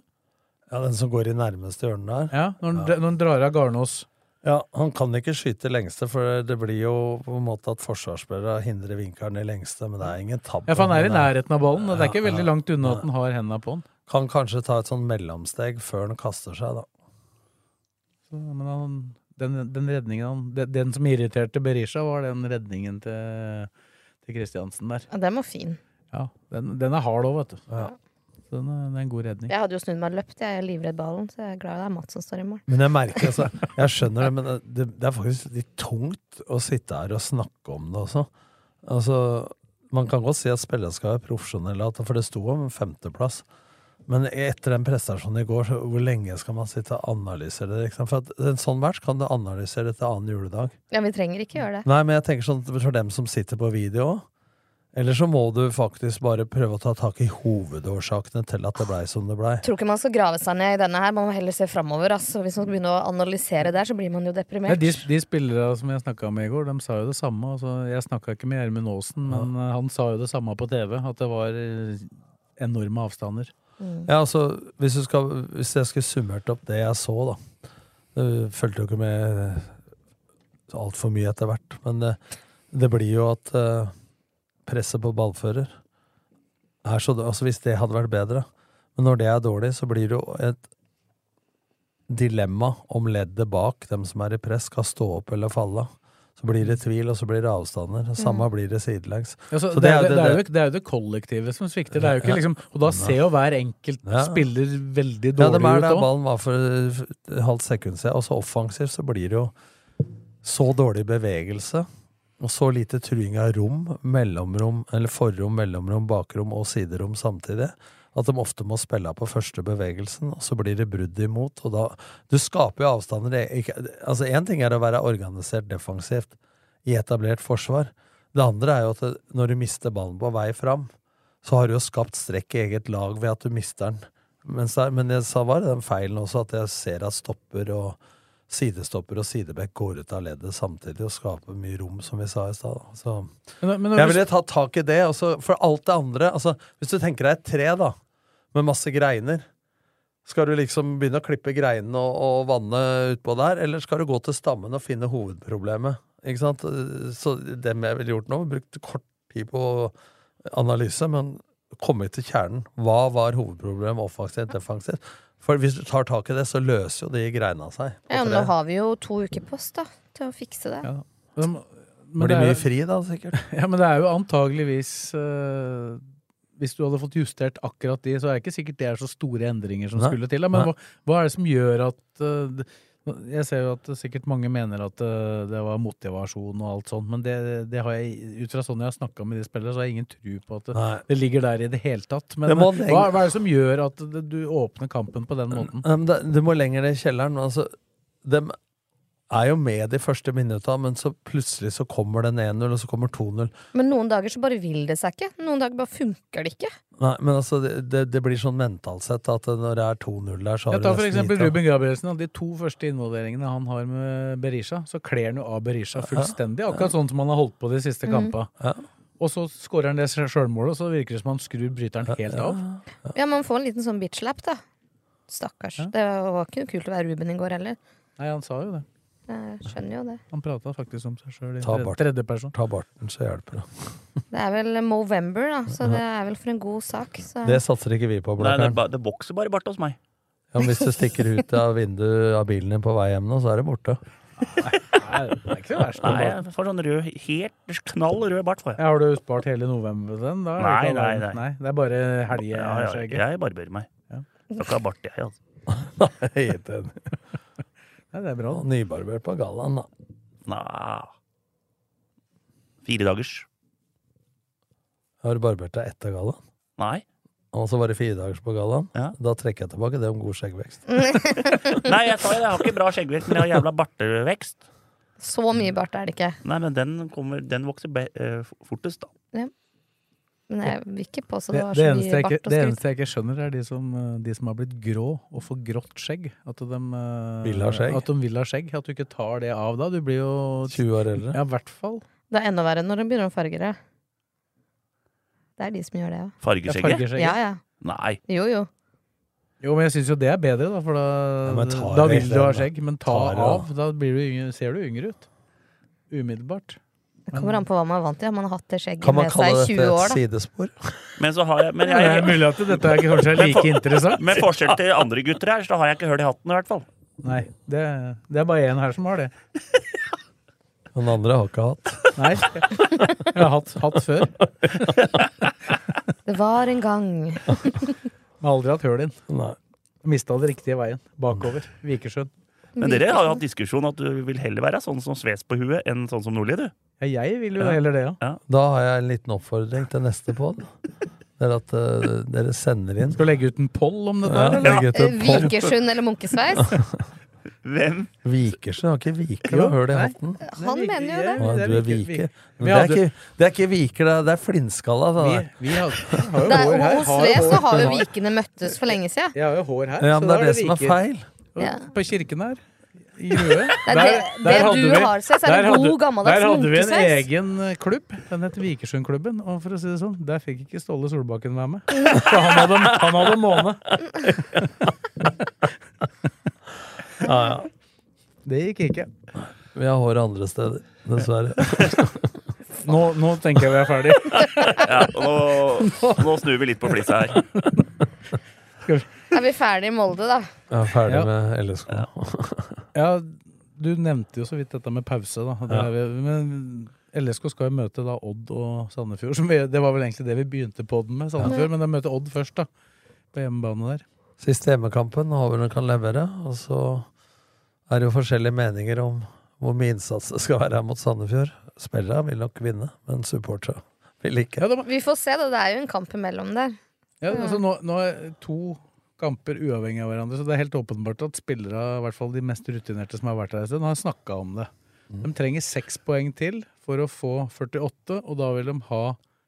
Ja, den som går i nærmeste hjørne der. Ja, Når han, ja. drar av Garnås. Ja, Han kan ikke skyte lengste, for det blir jo på en måte at forsvarsspillere hindrer vinkelen i lengste, men det er ingen tabbe. Ja, for han er i nærheten av ballen, og det er ikke veldig langt unna at han har hendene på den. Kan kanskje ta et sånn mellomsteg før han kaster seg, da. Så, men han, den, den redningen han, den, den som irriterte Berisha, var den redningen til, til Kristiansen der. Ja, den var fin. Ja, den, den er hard òg, vet du. Så det er en god redning. Jeg hadde jo snudd meg og løpt, jeg er livredd ballen, så jeg er glad det er Mats som står i mål. Men jeg merker altså, jeg skjønner det, men det, det er faktisk litt tungt å sitte her og snakke om det også. Altså, man kan godt si at spillerne skal være profesjonelle, for det sto om femteplass. Men etter den prestasjonen i går, så hvor lenge skal man sitte og analysere det? Liksom? For at en sånn match kan du analysere etter annen juledag. Ja, vi trenger ikke gjøre det. Nei, men jeg tenker sånn for dem som sitter på video òg. Eller så må du faktisk bare prøve å ta tak i hovedårsakene til at det blei som det blei. Tror ikke man skal grave seg ned i denne her, man må heller se framover. Altså. Hvis man begynner å analysere der, så blir man jo deprimert. deprimert. de, de spillere som jeg snakka med i går, de sa jo det samme. Altså, jeg snakka ikke med Gjermund Aasen, men ja. han sa jo det samme på TV. At det var eh, enorme avstander. Ja, altså, hvis, du skal, hvis jeg skulle summert opp det jeg så, da Jeg fulgte jo ikke med altfor mye etter hvert, men det, det blir jo at eh, presset på ballfører er så Altså, hvis det hadde vært bedre Men når det er dårlig, så blir det jo et dilemma om leddet bak, dem som er i press, skal stå opp eller falle. Så blir det tvil, og så blir det avstander. Og samme blir det sidelengs. Ja, så Så det, er, jo det, kollektive er jo, det er jo det kollektivet som svikter. Det er jo ikke Ja. liksom, og da ser jo hver enkelt Ja. spiller veldig Ja, de dårlig er ut der ballen var for et halvt sekund siden. Og så offensivt så blir det jo så dårlig bevegelse. Og så lite truing av rom, mellomrom, eller forrom, mellomrom, bakrom og siderom samtidig. At de ofte må spille på første bevegelsen, og så blir det brudd imot. Og da Du skaper jo avstander. Er ikke- Altså, én ting er å være organisert defensivt i etablert forsvar. Det andre er jo at når du mister ballen på vei fram, så har du jo skapt strekk i eget lag ved at du mister den. Men, men jeg sa var det den feilen også, at jeg ser at stopper og sidestopper og sidebekk går ut av leddet samtidig og skaper mye rom, som vi sa i stad. Jeg ville tatt tak i det. Også, for alt det andre altså, Hvis du tenker deg et tre da med masse greiner, skal du liksom begynne å klippe greinene og, og vanne utpå der, eller skal du gå til stammen og finne hovedproblemet? Ikke sant? Så det jeg ville gjort nå, brukt kort tid på analyse, men kommet til kjernen. Hva var hovedproblemet offensivt, defensivt? For hvis du tar tak i det, så løser jo de greina seg. Ja, men nå har vi jo to uker på oss, da, til å fikse det. Ja, Men, Blir det er mye fri da, sikkert. Ja, men det er jo antageligvis uh, Hvis du hadde fått justert akkurat de, så er det ikke sikkert det er så store endringer som Nei. skulle til. da. Men hva, hva er det som gjør at det- Jeg ser jo at sikkert mange mener at øh, det var motivasjon og alt sånt, men det, det har jeg, ut fra sånn jeg har snakka med de spillere, så har jeg ingen tro på at det, det ligger der i det hele tatt. Men Det må hva, hva er det som gjør at det, du åpner kampen på den måten? Det, du må lenger ned i kjelleren. Altså, de er jo med de første minutta, men så plutselig så kommer den 1-0, og så kommer 2-0. Men noen dager så bare vil det seg ikke. Noen dager bare funker det ikke. Nei, men altså, det, det, det blir sånn mentalt sett at når det er 2-0 der, så har du tar for eksempel gitt. Ruben Gabrielsen. De to første involveringene han har med Berisha, så kler han jo av Berisha fullstendig. Akkurat sånn som han har holdt på de siste mm. kampene. Ja. Og så skårer han det sjølmålet, og så virker det som han skrur bryteren helt av. Ja, man får en liten sånn bitch-lap, da. Stakkars. Det var ikke noe kult å være Ruben i går heller. Nei, han sa jo det. Jeg skjønner jo det. Han prata faktisk om seg sjøl i Ta tredje, bart. tredje person. Ta barten, så hjelper det. Det er vel Movember, da, så det er vel for en god sak. Så. Det satser ikke vi på, Nei, det, det vokser bare bart hos meg. Ja, men hvis du stikker ut av vinduet av bilen din på vei hjem nå, så er det borte. Nei, det er ikke så verst. Nei, jeg får sånn rød, helt knall rød bart. Får jeg. Ja, har du spart hele november den? Da Nei, Nei, nei, nei. Det er bare Ja, ja, jeg barberer meg. Ja. Skal ikke ha bart, jeg, altså. Helt enig. Ja, det er bra. Og Nybarbert på gallaen, da. Nei. Fire dagers. Har du barbert deg etter gallaen? Nei. Og så var det fire dagers på gallaen? Ja. Da trekker jeg tilbake det om god skjeggvekst. Nei, jeg sa jo det, jeg har ikke bra skjeggvekst, men jeg har jævla bartevekst. Så mye bart er det ikke. Nei, men den, kommer, den vokser be, eh, fortest, da. Men jeg vil ikke påstå Det, det var så eneste mye jeg ikke, bart det eneste jeg ikke skjønner, er de som, eh, de som har blitt grå og får grått skjegg. At de eh, Vil ha skjegg? At de vil ha skjegg. At du ikke tar det av da. Du blir jo 20 år eldre. Ja, i hvert fall. Det er enda verre når de begynner å farge det. Det er de som gjør det, ja. Fargeskjegget? fargeskjegget. Ja, ja. Nei. Jo, jo. Jo, men jeg syns jo det er bedre, da. For da, ja, da vil du ha skjegg. Men ta av. Da blir du, yngre- ser du yngre ut. Umiddelbart. Det kommer an på hva man er vant til. Om man har hatt det skjegget med seg i Kan 20 kalle år, da. sidespor? Men så har jeg men jeg, det er mulig at dette er kanskje er like for- interessant. Med forskjell til andre gutter her, så har jeg ikke hørt i hatten, i hvert fall. Nei, det, det er bare én her som har det. Den andre har ikke hatt. Nei. Jeg har hatt, hatt før. Det var en gang. Jeg har aldri hatt høl inn. Mista det riktige veien. Bakover. Vikersjøen. Men dere har jo hatt diskusjon at du vil heller være sånn som Sves på huet enn sånn som Nordli, du. Ja, jeg vil jo Ja. heller det, ja. Da har jeg en liten oppfordring til neste pod. Det er at uh, dere sender inn Skal du legge ut en poll om dette? Ja, eller? en poll. Vikersund eller Munkesveis? Hvem? Vikersund har ikke viker og hull i hatten. Han mener jo det. Å, Det du er viker-. Men det er ikke, det er ikke viker, det er, det er flintskalla. Det Vi, vi har, har jo er, hår her. hos Sve så har jo vikene møttes for lenge siden. Jeg har jo hår her. Ja, men det er det som er viker. feil. Ja. På kirken her. I Røe. Det er det- det du har, Sve, er der god gammeldags Der hadde vi en munkesveis. egen eh, klubb. Den het Vikersundklubben. Og for å si det sånn, der fikk ikke Ståle Solbakken være med. For han hadde, han hadde måne. Ja, ja. Det gikk ikke. Vi har hår andre steder, dessverre. Nå, nå tenker jeg vi er ferdig. Ja, nå, nå snur vi litt på flisa her. Er vi ferdig i Molde, da? Ja, er ferdig Ja. med LSK. Ja, du nevnte jo så vidt dette med pause, da. Det Ja. er, vi- men LSK skal jo møte da Odd og Sandefjord. Som vi, det var vel egentlig det vi begynte podden med, Sandefjord. Men de møter Odd først, da. På hjemmebane der. Siste hjemmekampen, håper hun kan levere. Og så er det jo forskjellige meninger om hvor mye innsats det skal være her mot Sandefjord. Spillerne vil nok vinne, men supportere vil ikke. Vi får se, da. Det er jo en kamp imellom der. Ja, altså nå, nå er to kamper uavhengig av hverandre, så det er helt åpenbart at spillere, i hvert fall de mest rutinerte som har vært her en stund, har snakka om det. De trenger seks poeng til for å få 48, og da vil de ha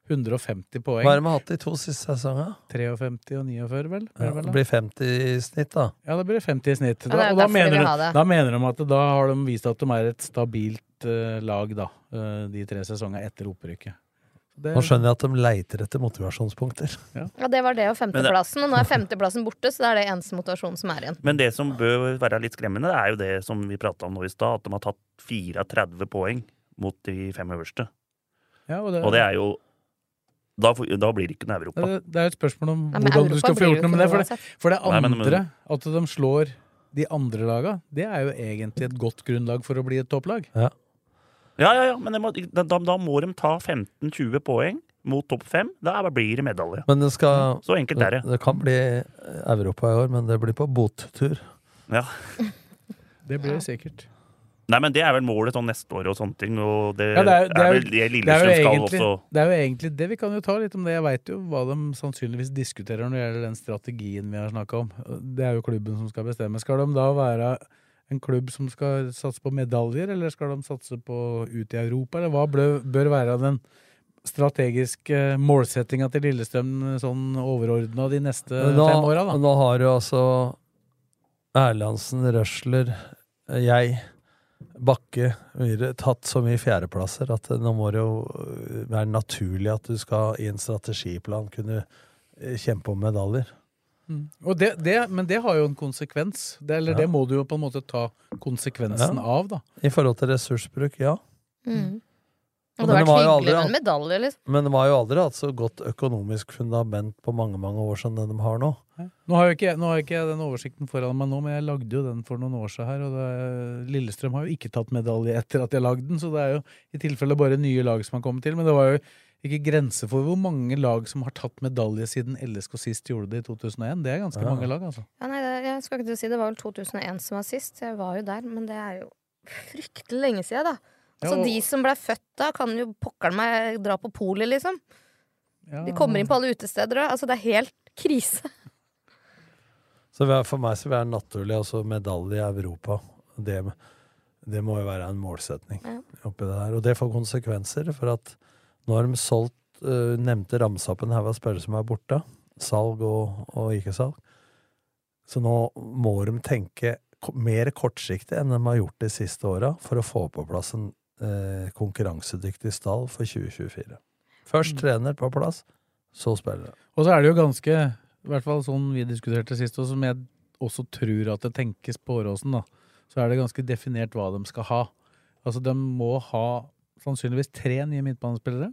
150 poeng. Hva har de hatt de to siste sesongene? 53 og 49, vel? Ja, det blir 50 i snitt, da. Ja, det blir 50 i snitt. Da, det og da mener, de, da mener de at da har de vist at de er et stabilt uh, lag, da. eh, de tre sesongene etter opprykket. Det- Nå skjønner jeg at de leiter etter motivasjonspunkter. Ja, Det var det og femteplassen. Og nå er femteplassen borte, så det er det eneste motivasjonen som er igjen. Men det som bør være litt skremmende, er jo det som vi prata om nå i stad, at de har tatt 34 poeng mot de fem øverste. Ja, og det- Og det er jo Da, da blir det ikke noe Europa. Det, det er et spørsmål om Ja, hvordan Europa du skal få gjort noe med det. For det, for det Nei, men- andre, at de slår de andre laga, det er jo egentlig et godt grunnlag for å bli et topplag. Ja. Ja, ja, ja, men må, da, da må de ta 15-20 poeng mot topp fem. Da blir det medalje. Men det skal Så enkelt er det. Det kan bli Europa i år, men det blir på bottur. Ja. Det blir det sikkert. Nei, men det er vel målet sånn neste år og sånne ting. Og det, Ja, det er, det er, vel det det er jo Lillestrøm skal egentlig, også det er jo egentlig det. Vi kan jo ta litt om det. Jeg veit jo hva de sannsynligvis diskuterer når det gjelder den strategien vi har snakka om. Det er jo klubben som skal bestemme. Skal de da være en klubb som skal satse på medaljer, eller skal de satse på ut i Europa, eller hva bør, bør være den strategiske målsettinga til Lillestrøm sånn overordna de neste nå, fem åra, da? nå har jo altså Erlandsen, Røsler, jeg, Bakke Myhre tatt så mye fjerdeplasser at nå må det jo være naturlig at du skal i en strategiplan kunne kjempe om medaljer. Mm. Og det, det, men det har jo en konsekvens. Det, eller Ja. det må du jo på en måte ta konsekvensen Ja. av, da. I forhold til ressursbruk, ja. Mm. Og Men det har vært aldri med en medalje, liksom. Men de har jo aldri hatt så godt økonomisk fundament på mange mange år som det de har nå. Nå har, jeg ikke, jeg- nå har ikke den oversikten foran meg nå, men jeg lagde jo den for noen år siden her. Og det, Lillestrøm har jo ikke tatt medalje etter at jeg lagde den, så det er jo i tilfelle bare nye lag som har kommet til. Men det var jo ikke grense for hvor mange lag som har tatt medalje siden LSK sist gjorde det i 2001. Det er ganske Ja. mange lag, altså. Ja, nei, det, jeg skal ikke si Det var vel 2001 som var sist. Jeg var jo der, men det er jo fryktelig lenge siden, da. Altså, Ja, og- De som ble født da, kan jo pokkeren meg dra på polet, liksom. Ja. De kommer inn på alle utesteder òg. Altså, det er helt krise. Så for meg så vil det være naturlig altså medalje i Europa. Det, det må jo være en målsetning Ja. oppi det her. Og det får konsekvenser, for at nå har de solgt uh, nevnte ramsa opp en haug av spillere som er borte. Salg og, og ikke-salg. Så nå må de tenke mer kortsiktig enn de har gjort de siste åra, for å få på plass en eh, konkurransedyktig stall for 2024. Først Mm. trener på plass, så spillere. Og så er det jo ganske, i hvert fall sånn vi diskuterte sist, og som jeg også tror at det tenkes på Åråsen, da, så er det ganske definert hva de skal ha. Altså, de må ha sannsynligvis tre nye midtbanespillere.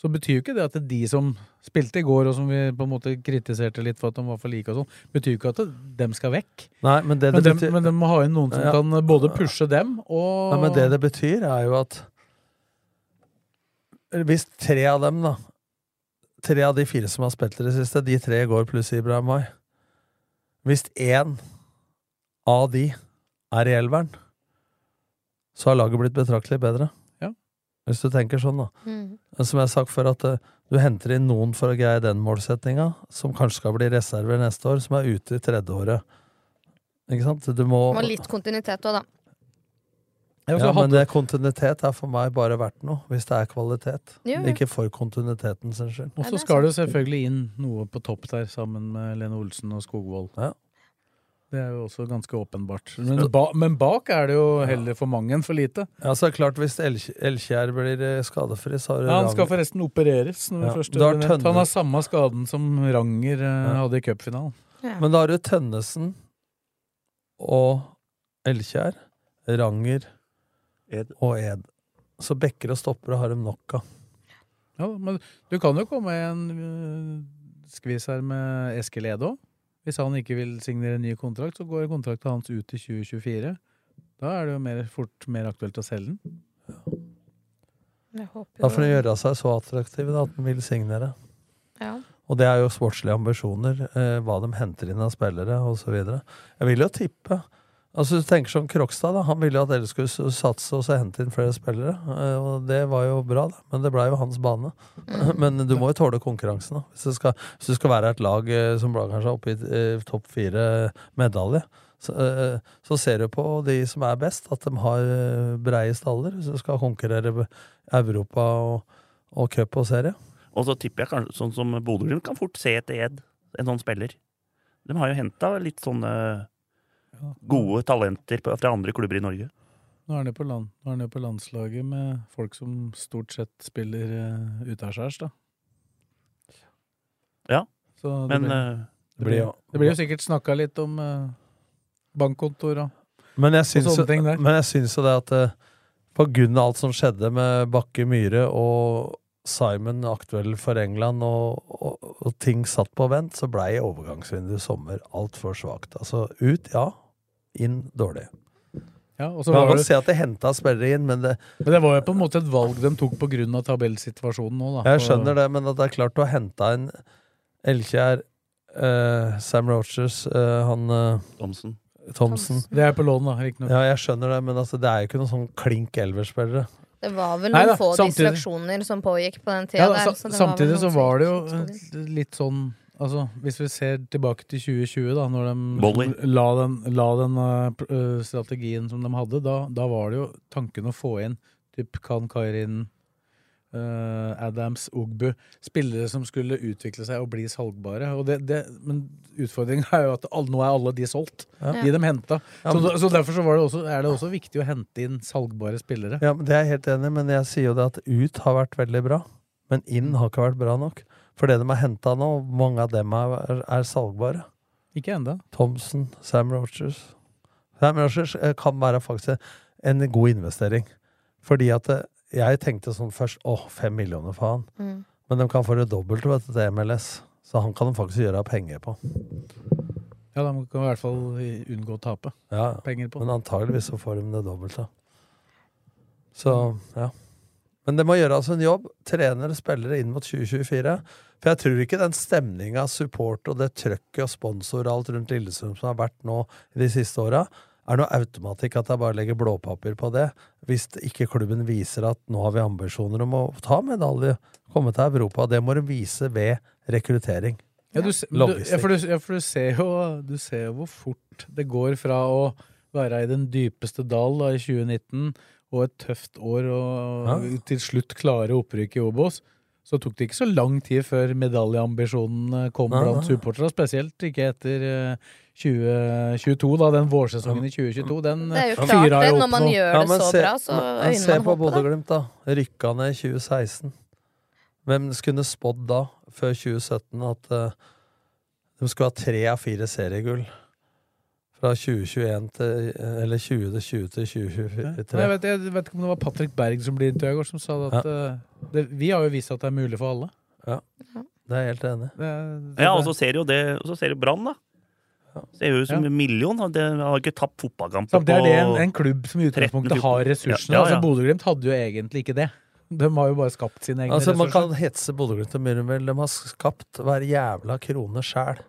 Så betyr jo ikke det at det de som spilte i går, og som vi på en måte kritiserte litt for at de var for like og sånn, betyr jo ikke at dem skal vekk. Nei, men det Men, dem, betyr- men de må ha inn noen som Ja. kan både pushe dem og Nei, men det det betyr, er jo at Hvis tre av dem, da Tre av de fire som har spilt i det siste, de tre går pluss Ibrahim Mai Hvis én av de er i elveren, så har laget blitt betraktelig bedre. Ja. Hvis du tenker sånn, da. Mm. Som jeg har sagt før, at uh, du henter inn noen for å greie den målsettinga, som kanskje skal bli reserver neste år, som er ute i tredje året. Ikke sant? Du må Må ha litt kontinuitet òg, da. Ja, Ja, men det, kontinuitet er for meg bare verdt noe, hvis det er kvalitet. Jo, jo. Ikke for kontinuiteten sin skyld. Og så skal det selvfølgelig inn noe på topp der, sammen med Lene Olsen og Skogvold. Ja. Det er jo også ganske åpenbart. Men, ba, men bak er det jo heller for mange enn for lite. Ja, så er det klart Hvis Elk- Elkjær blir eh, skadefri, så har Ja, han skal forresten opereres. Når Ja, først har Han har samme skaden som Ranger eh, hadde i cupfinalen. Men da har du Tønnesen og Elkjær, Ranger og Ed. Så bekker og stoppere har de nok av. Ja, men du kan jo komme i en øh, skvis her med Eskil Ede òg. Hvis han ikke vil signere en ny kontrakt, så går kontrakten hans ut i 2024. Da er det jo mer, fort mer aktuelt å selge den. Da får han gjøre seg så attraktiv da, at han vil signere. ja. Og det er jo sportslige ambisjoner, eh, hva de henter inn av spillere osv. Jeg vil jo tippe Altså Du tenker som Krokstad, da. Han ville jo at dere skulle satse og så hente inn flere spillere. Eh, og det var jo bra, da. Men det blei jo hans bane. Men du må jo tåle konkurransen, da. Hvis du skal, hvis du skal være et lag eh, som blir kanskje oppe i eh, topp fire medalje, så, eh, så ser du på de som er best, at de har breie staller. Hvis du skal konkurrere Europa og, og cup og serie. Og så tipper jeg kanskje sånn som Bodø-Glimt kan fort se etter Ed, en sånn spiller. De har jo henta litt sånne gode talenter fra andre klubber i Norge. Nå er han jo på, land, er jo på landslaget med folk som stort sett spiller uh, utaskjærs, da. Ja, Så det men blir, eh, det, blir, det blir jo sikkert snakka litt om uh, bankkontor og Men jeg Og sånne ting der. men jeg syns jo det at uh, på grunn av alt som skjedde med Bakke Myhre og Simon aktuell for England, og, og, og ting satt på vent, så blei overgangsvinduet sommer altfor svakt. Altså ut, ja. Inn, dårlig. Ja, og så Man var kan det, se at det henta spillere inn, men det, men det var jo på en måte et valg de tok av tabellsituasjonen nå, da. jeg skjønner det, men at det er klart å hente inn Elkjær, eh, Sam Rochers, eh, han eh, Thomsen. Thomsen. Det er på lån, da, riktignok. Ja, jeg skjønner det, men altså, det er jo ikke noen sånn klink elverspillere. Det var vel Nei noen da, få samtidig- distraksjoner som pågikk på den tida Ja, der. så det var samtidig så var det jo litt sånn Altså, hvis vi ser tilbake til 2020, da, når de la den, la den uh, eh, strategien som de hadde, da, da var det jo tanken å få inn typ Kan Kairin, uh, Adams, Ogbu Spillere som skulle utvikle seg og bli salgbare. Og det, det, men utfordringen er jo at all, nå er alle de solgt. Ja. De de henta. Ja, så, så derfor så var det også, er det også viktig å hente inn salgbare spillere. Ja, men Det er jeg helt enig i, men jeg sier jo det at ut har vært veldig bra. Men inn har ikke vært bra nok. For det de har henta nå, mange av dem er, er salgbare. Ikke enda. Thomsen, Sam Rochers. Sam Rochers eh, kan være faktisk en god investering. Fordi at eh, jeg tenkte sånn først åh, fem millioner for han. Mm. Men de kan få det dobbelt vet du, til MLS. Så han kan de faktisk gjøre penger på. Ja, De kan i hvert fall unngå å tape Ja, penger på. Men antageligvis så får de det dobbelte. Så, ja. Men det må gjøres en jobb. Trenere, spillere inn mot 2024. For jeg tror ikke den stemninga, support og det trøkket og sponsor og alt rundt Lillestrøm som har vært nå de siste åra, er noe automatikk at jeg bare legger blåpapir på det. Hvis ikke klubben viser at nå har vi ambisjoner om å ta medalje, komme til Europa. Det må de vise ved rekruttering. Ja, du, du, ja, for du, ja, for du ser jo Du ser jo hvor fort det går fra å være i den dypeste dal da, i 2019 og et tøft år og Ja. til slutt klare opprykk i Obos. Så tok det ikke så lang tid før medaljeambisjonene kom Nei, blant supportere. Spesielt ikke etter eh, 2022, da. Den vårsesongen i 2022. Den Det er jo eh, klart fyra det, jo når opp man nå. gjør det men så se- bra, så men man Se på. Bodø-Glimt, da. Rykka ned i 2016. Hvem skulle spådd da, før 2017, at uh, de skulle ha tre av fire seriegull? Fra 2021 til Eller 2020 til 2023. Ja. Jeg vet, jeg vet ikke om det var Patrick Berg som ble intervjuet i går, som sa at eh, det, vi har jo vist at det er mulig for alle. Ja. Det er jeg helt enig i. Ja, og så ser jo det Og så ser du Brann, da. Ser jo ut som Ja. en million. De har ikke tapt fotballkamper Det er det en, en klubb som i 13, utgangspunktet har ressursene. Ja, ja, ja. Altså Bodø-Glimt hadde jo egentlig ikke det. De har jo bare skapt sine egne Altså, man kan hetse Bodø-Glimt og Myrmel. De har skapt hver jævla krone sjæl.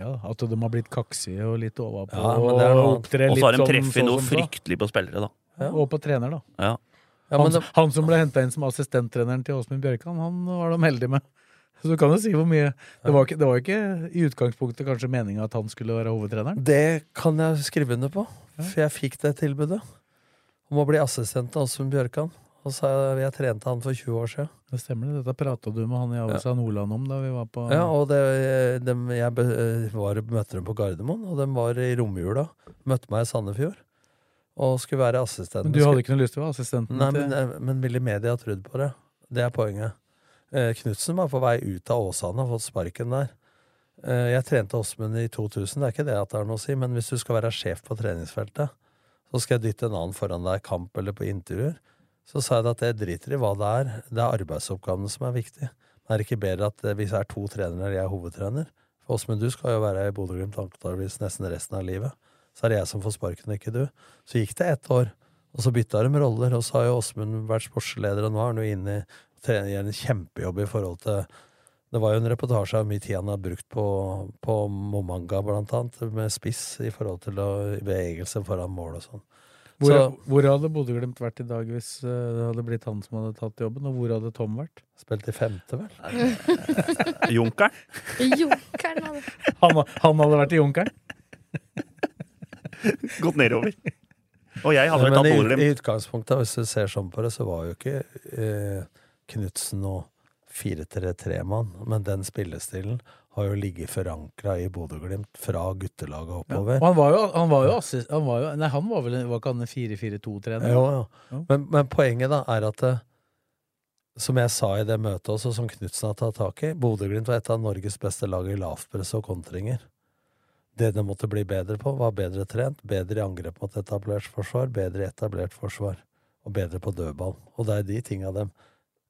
Ja, At de har blitt kaksige og litt overpå Ja, men det noe og så har de sånn treffet noe sånn, fryktelig på spillere, da. Ja. Og på trener, da. Ja. Ja, han, det, han som ble henta inn som assistenttreneren til Åsmund Bjørkan, han var de heldige med. Så du kan jo si hvor mye Det var ikke, det var ikke i utgangspunktet kanskje meninga at han skulle være hovedtreneren. det kan jeg skrive under på, for jeg fikk det tilbudet. Om å bli assistent til Åsmund Bjørkan. Og så jeg trente han for 20 år siden. Det stemmer, det. Dette prata du med han i Avisa Nordland om da vi var på Ja, og det, de, jeg var, møtte dem på Gardermoen, og de var i romjula. Møtte meg i Sandefjord. Og skulle være assistent. Men du hadde ikke noe lyst til å være assistenten Nei, til men, eh, men ville media trodd på det? Det er poenget. Eh, Knutsen var på vei ut av Åsane og fått sparken der. Eh, jeg trente Åsmund i 2000, det er ikke det at det har noe å si, men hvis du skal være sjef på treningsfeltet, så skal jeg dytte en annen foran deg i kamp eller på intervjuer. Så sa jeg at jeg driter i hva det er, det er arbeidsoppgavene som er viktig. Det er ikke bedre at eh, hvis det er to trenere, jeg er hovedtrener. For Åsmund, du skal jo være i Bodø-Glimt antakeligvis nesten resten av livet. så er det jeg som får sparken, ikke du. Så gikk det ett år, og så bytta de roller, og så har jo Åsmund vært sportsleder, og nå er han jo inne i en kjempejobb i forhold til Det var jo en reportasje av mye tid han har brukt på, på Momanga, blant annet, med spiss i forhold til å, bevegelse foran mål og sånn. Hvor, Så hvor hadde Bodø-Glimt vært i dag hvis eh, det hadde blitt han som hadde tatt jobben? Og hvor hadde Tom vært? Spilt i femte, vel? Junkeren? Junkeren hadde Han, han hadde vært i Junkeren? Gått nedover. Og jeg hadde vel Men tatt i, Bodø-Glimt. i utgangspunktet, hvis du ser sånn på det, så var jo ikke eh, Knutsen og 4-3-3-mann, men den spillestilen har jo ligget forankra i Bodø-Glimt fra guttelaget oppover. Ja, han var jo, han var jo, assist, han var jo Nei, han var vel Var ikke han 4-4-2-trener? Jo, jo. Men, men poenget da er at det, som jeg sa i det møtet også, som Knutsen har tatt tak i, Bodø-Glimt var et av Norges beste lag i lavpress og kontringer. Det de måtte bli bedre på, var bedre trent, bedre i angrep mot etablert forsvar, bedre i etablert forsvar, og bedre på dødball. Og det er de tinga dem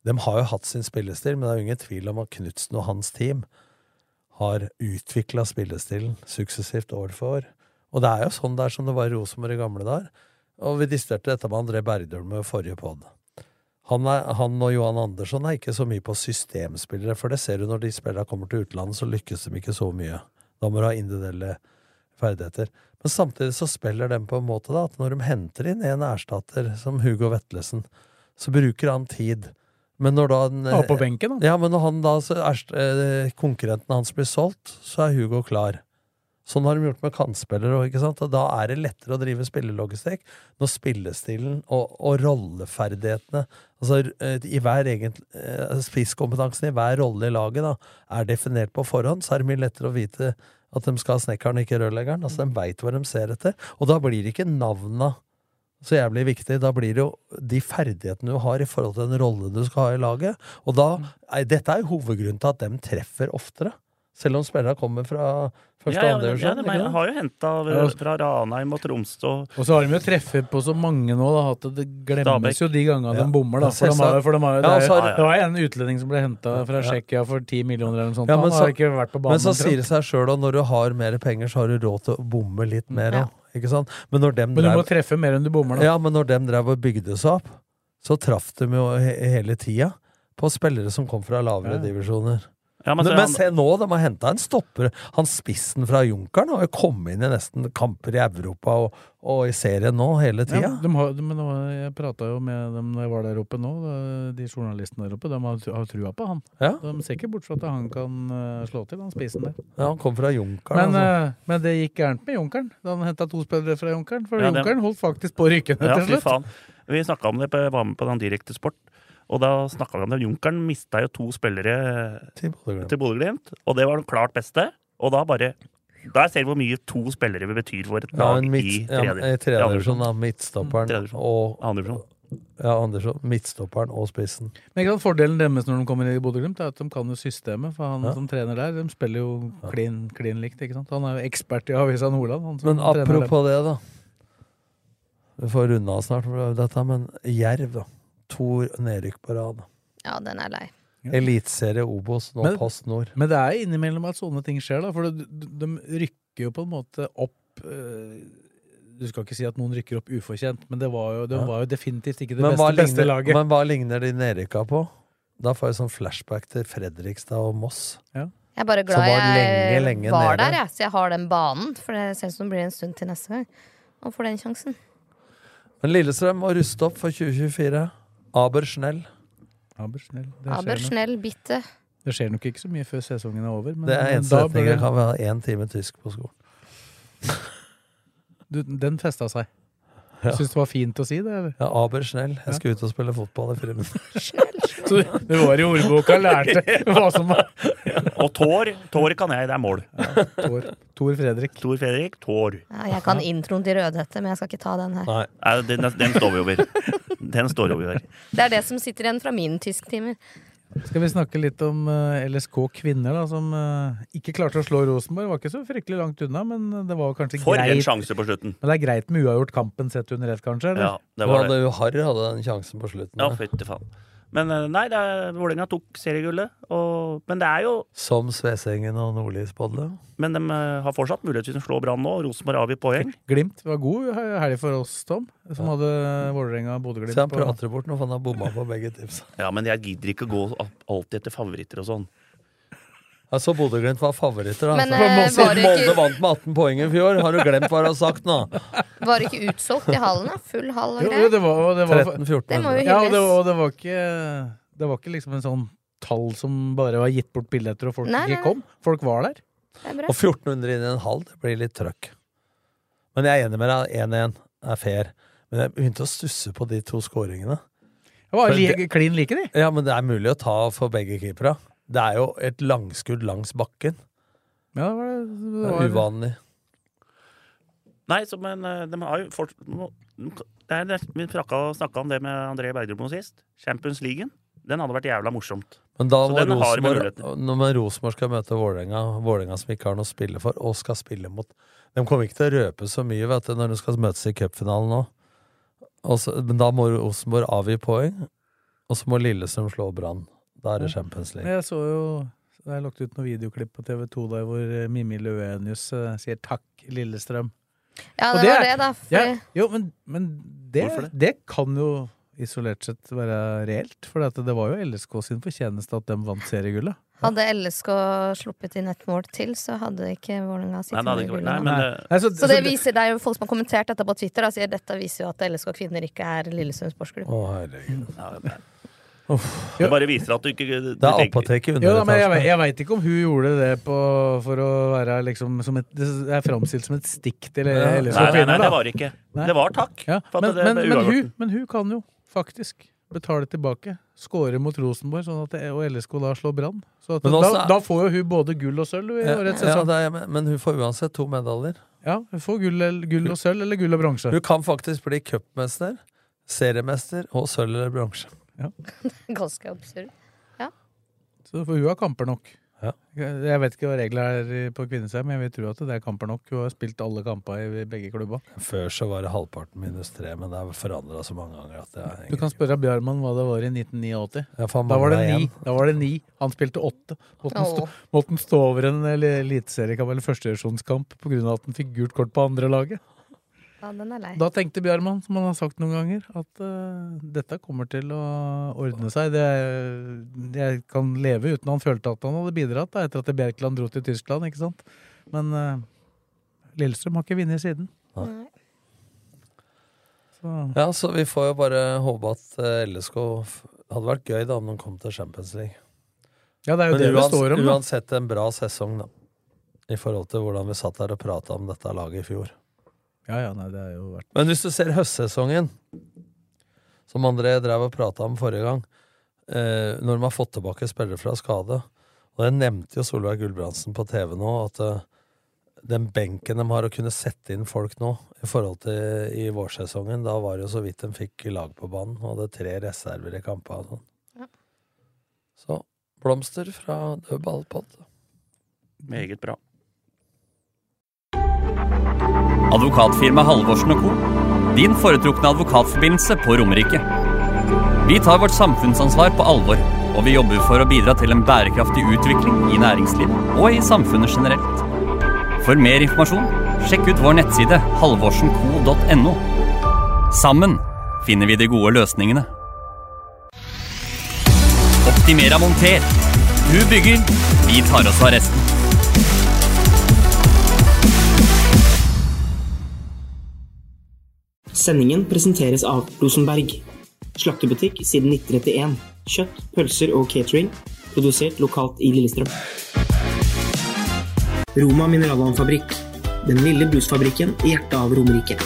De har jo hatt sin spillestil, men det er jo ingen tvil om at Knutsen og hans team har utvikla spillestilen suksessivt år for år. Og det er jo sånn det er som det var i Rosenborg i gamle dager. Og vi diskuterte dette med André Bergdølme i forrige pod. Han, han og Johan Andersson er ikke så mye på systemspillere, for det ser du når de spillerne kommer til utlandet, så lykkes de ikke så mye. Da må du ha individuelle ferdigheter. Men samtidig så spiller de på en måte da, at når de henter inn en erstatter, som Hugo Vetlesen, så bruker han tid. Men når da den, Ja, på benken, da. Ja, men når han da, erst, eh, konkurrenten hans blir solgt, så er Hugo klar. Sånn har de gjort med kantspillere ikke sant? Og da er det lettere å drive spillelogistikk når spillestilen og, og rolleferdighetene Altså eh, i hver egen eh, spisskompetansen i hver rolle i laget da, er definert på forhånd, så er det mye lettere å vite at de skal ha snekkeren, ikke rørleggeren. Altså De veit hva de ser etter. Og da blir det ikke navna så jævlig viktig. Da blir det jo de ferdighetene du har i forhold til den rollen du skal ha i laget. Og da, er- Dette er jo hovedgrunnen til at de treffer oftere. Selv om spillerne kommer fra første Ja, og ja, andre ja, de har jo henta fra Ranheim og Tromsø og så har de jo treffet på så mange nå da, at det glemmes Stabæk. jo de gangene Ja. de bommer. da For de har, for de har, det, er, det var en utlending som ble henta fra. Tsjekkia for 10 millioner eller noe sånt. Ja, Han men har så- ikke vært på banen. Men så sier det seg sjøl at når du har mer penger, så har du råd til å bomme litt mer Ja. Ikke sant? Men når dem Men du må drev, treffe mer enn du bommer, da. ja, men når dem drev og bygde seg opp, så traff de jo he hele tida på spillere som kom fra lavere Ja. divisjoner. Ja, men men, men se nå, de har henta en stopper. Han spissen fra Junkeren har jo kommet inn i nesten kamper i Europa og, og i serien nå hele tida. Ja, jeg prata jo med dem da jeg var der oppe nå, de journalistene der oppe. De har, har trua på han. Ja. De ser ikke bort fra at han kan eh, slå til, han spissen der. Ja, han kom fra Junkeren. Men, altså. eh, men det gikk gærent med Junkeren da han henta to spillere fra Junkeren. For Ja, Junkeren holdt faktisk på å rykke ned til fy slutt. faen. Vi snakka om det, på, jeg var med på den direkte sport. Og da snakka vi om det. Junkeren mista jo to spillere Til Bodø-Glimt. og det var den klart beste. Og da bare Der ser vi hvor mye to spillere betyr for et Ja, lag ja, midt, i tredje, Ja, tredje i andre divisjon, divisjon. da. Midtstopperen divisjon. og. Ja, Andersson. Midtstopperen og spissen. Men ikke sant, Fordelen deres når de kommer i Bodø-Glimt, er at de kan jo systemet. For han Ja. som trener der, de spiller jo klin, klin likt. ikke sant? Han er jo ekspert i Avisa Nordland. Han som Men apropos det, da. Vi får runde av snart, for dette, men Jerv, da. To nedrykk på rad. Ja, den er lei. Eliteserie Obos, nå Men- Post Nord. Men det er innimellom at sånne ting skjer, da. For de, de rykker jo på en måte opp eh, Du skal ikke si at noen rykker opp ufortjent, men det var jo, de Ja. var jo definitivt ikke det Men beste, ligner, beste laget. men hva ligner de nedrykka på? Da får jeg sånn flashback til Fredrikstad og Moss. Jeg er bare glad var jeg lenge, lenge var nede. der, jeg, så jeg har den banen. For det ser ut som det blir en stund til neste gang. Og får den sjansen. Men Lillestrøm må ruste opp for 2024. Aber Schnell. Aber Schnell. Det Aber skjer, nok, Schnell, bitte. det skjer nok ikke så mye før sesongen er over. Men Det er eneste setning jeg kan ha én time tysk på skolen. du, Den festa seg. Ja. Syns det var fint å si det? Eller? Ja, Aber Schnell. Jeg skal ut og spille fotball i friminutt. Så du var i ordboka og lærte hva som var Og Tår. Tår kan jeg, det er mål. Tor, Tor Fredrik. Tor Fredrik, Tår. Ja, jeg kan introen til Rødhette, men jeg skal ikke ta den her. Nei. Nei, Den, den står vi over. Den står vi over. Det er det som sitter igjen fra min tysktimer. Skal vi snakke litt om eh, LSK kvinner, da, som eh, ikke klarte å slå Rosenborg. Var ikke så fryktelig langt unna, men det var kanskje For en sjanse på slutten. Men det er greit med uavgjort kampen sett under ett, kanskje? Eller? Ja, det var det. Harry hadde den sjansen på slutten. Ja, fytti faen. Men eh, nei, det er- Vålerenga tok seriegullet. Og, men det er jo Som Svesengen og Nordli spådde. Men de eh, har fortsatt mulighet til å slå Brann nå. Rosenborg avgir poeng. Glimt var god helg for oss, Tom, som hadde Vålerenga-Bodø-Glimt. Så han prater bort nå, for han har bomma på begge tipsa. Ja, men jeg gidder ikke gå alltid etter favoritter og sånn. Altså, Bodø-Glimt var favoritter, da. Men, Så- eh, Siden var ikke- Molde vant med 18 poeng i fjor. Har du glemt hva du har sagt nå? Var det ikke utsolgt i hallen, da? Full hall og greier? jo, det var, og det var 13-14. Det må jo Ja, og det, og det var ikke Det var ikke liksom en sånn tall som bare var gitt bort billetter, og folk Nei, nei, ikke kom. Folk var der. Er. Og 1400 inn i en halv, det blir litt trøkk. Men jeg er enig med deg, 1-1 er fair. Men jeg begynte å stusse på de to skåringene. Det var li det- klin like, de. Ja, men det er mulig å ta for begge keepere. Det er jo et langskudd langs bakken. Ja, det var, det Det var, er uvanlig. Nei, så, men eh, de har jo fort, det er, det- Vi snakka om det med André Bergdrup nå sist. Champions League. Den hadde vært jævla morsomt. Men da var må Rosenborg skal møte Vålerenga, Vålerenga som ikke har noe å spille for, og skal spille mot De kommer ikke til å røpe så mye vet du, når de skal møtes i cupfinalen nå. Også, men da må Rosenborg avgi poeng, og så må Lillestrøm slå Brann. Da er det Champions League. jeg så jo Det er lagt ut noen videoklipp på TV2 der hvor eh, Mimmi Løvenius eh, sier 'takk, Lillestrøm'. Ja, det, det var det, da. Ja, jo, men, men det, det? det kan jo isolert sett være reelt. For det var jo LSK sin fortjeneste at de vant seriegullet. hadde LSK sluppet inn et mål til, så hadde ikke Vålerenga sittet med det Så, Så det viser, det er jo folk som har kommentert dette på Twitter, da, sier dette viser jo at LSK kvinner ikke er Lillestrøm sportsklubb. Å, herregud. Det, det bare viser at du ikke du Det er apoteket Jo, da, men jeg, jeg veit ikke om hun gjorde det på, for å være liksom som et, Det er framstilt som et stikk til Ja. LSK Nei, nei, nei, det var ikke. Nei. Det var takk. Ja, for at men, det men, men, hun, men hun kan jo faktisk betale tilbake. Skåre mot Rosenborg, sånn at det, og LSK da slår Brann. Da, da får jo hun både gull og sølv i Ja, årets sesong. Ja, er, men hun får uansett to medaljer. Ja, hun får gull, gull og sølv, eller gull og bronse. Hun kan faktisk bli cupmester, seriemester og sølv eller bronse. Ganske absurd. Så for hun har kamper nok. Ja. Jeg vet ikke hva reglene er på kvinnesida, men jeg vil tro at det er kamper nok. Hun har spilt alle kamper i begge klubber. Før så var det halvparten minus tre, men det er forandra så mange ganger at det er Du kan spørre Bjarmann hva det var i 1989. Ja, Da var det ni. Da var det ni. Han spilte åtte. Måtte han stå, måtte stå over en eller- eliteseriekamp eller førstedivisjonskamp pga. at han fikk gult kort på andre laget. Ja, den er lei. Da tenkte Bjarmann, som han har sagt noen ganger, at uh, dette kommer til å ordne seg. Det, er- jeg kan leve uten han følte at han hadde bidratt da, etter at Bjerkeland dro til Tyskland, ikke sant. Men uh, Lillestrøm har ikke vunnet siden. Nei. Så Ja, så vi får jo bare håpe at eh, LSK hadde vært gøy da om de kom til Champions League. ja, det er jo Men det det uans står om. Da. uansett en bra sesong, da. I forhold til hvordan vi satt her og prata om dette laget i fjor. Ja, ja, nei, det er jo vært Men hvis du ser høstsesongen, som André drev og prata om forrige gang, eh, når de har fått tilbake spillere fra skade Og jeg nevnte jo Solveig Gulbrandsen på TV nå, at eh, den benken de har å kunne sette inn folk nå, i forhold til i vårsesongen, da var det jo så vidt de fikk lag på banen, og hadde tre reserver i kampene og sånn. Ja. Så blomster fra død ballpott. Meget bra. Advokatfirma Halvorsen Co. Din foretrukne advokatforbindelse på Romerike. Vi tar vårt samfunnsansvar på alvor, og vi jobber for å bidra til en bærekraftig utvikling i næringslivet og i samfunnet generelt. For mer informasjon, sjekk ut vår nettside halvorsenco.no. Sammen finner vi de gode løsningene. Optimera monter. Du bygger, vi tar oss av resten. Sendingen presenteres av Rosenberg. Slaktebutikk siden 1931. Kjøtt, pølser og catering. Produsert lokalt i Lillestrøm. Roma mineralvannfabrikk. Den lille brusfabrikken i hjertet av Romerike.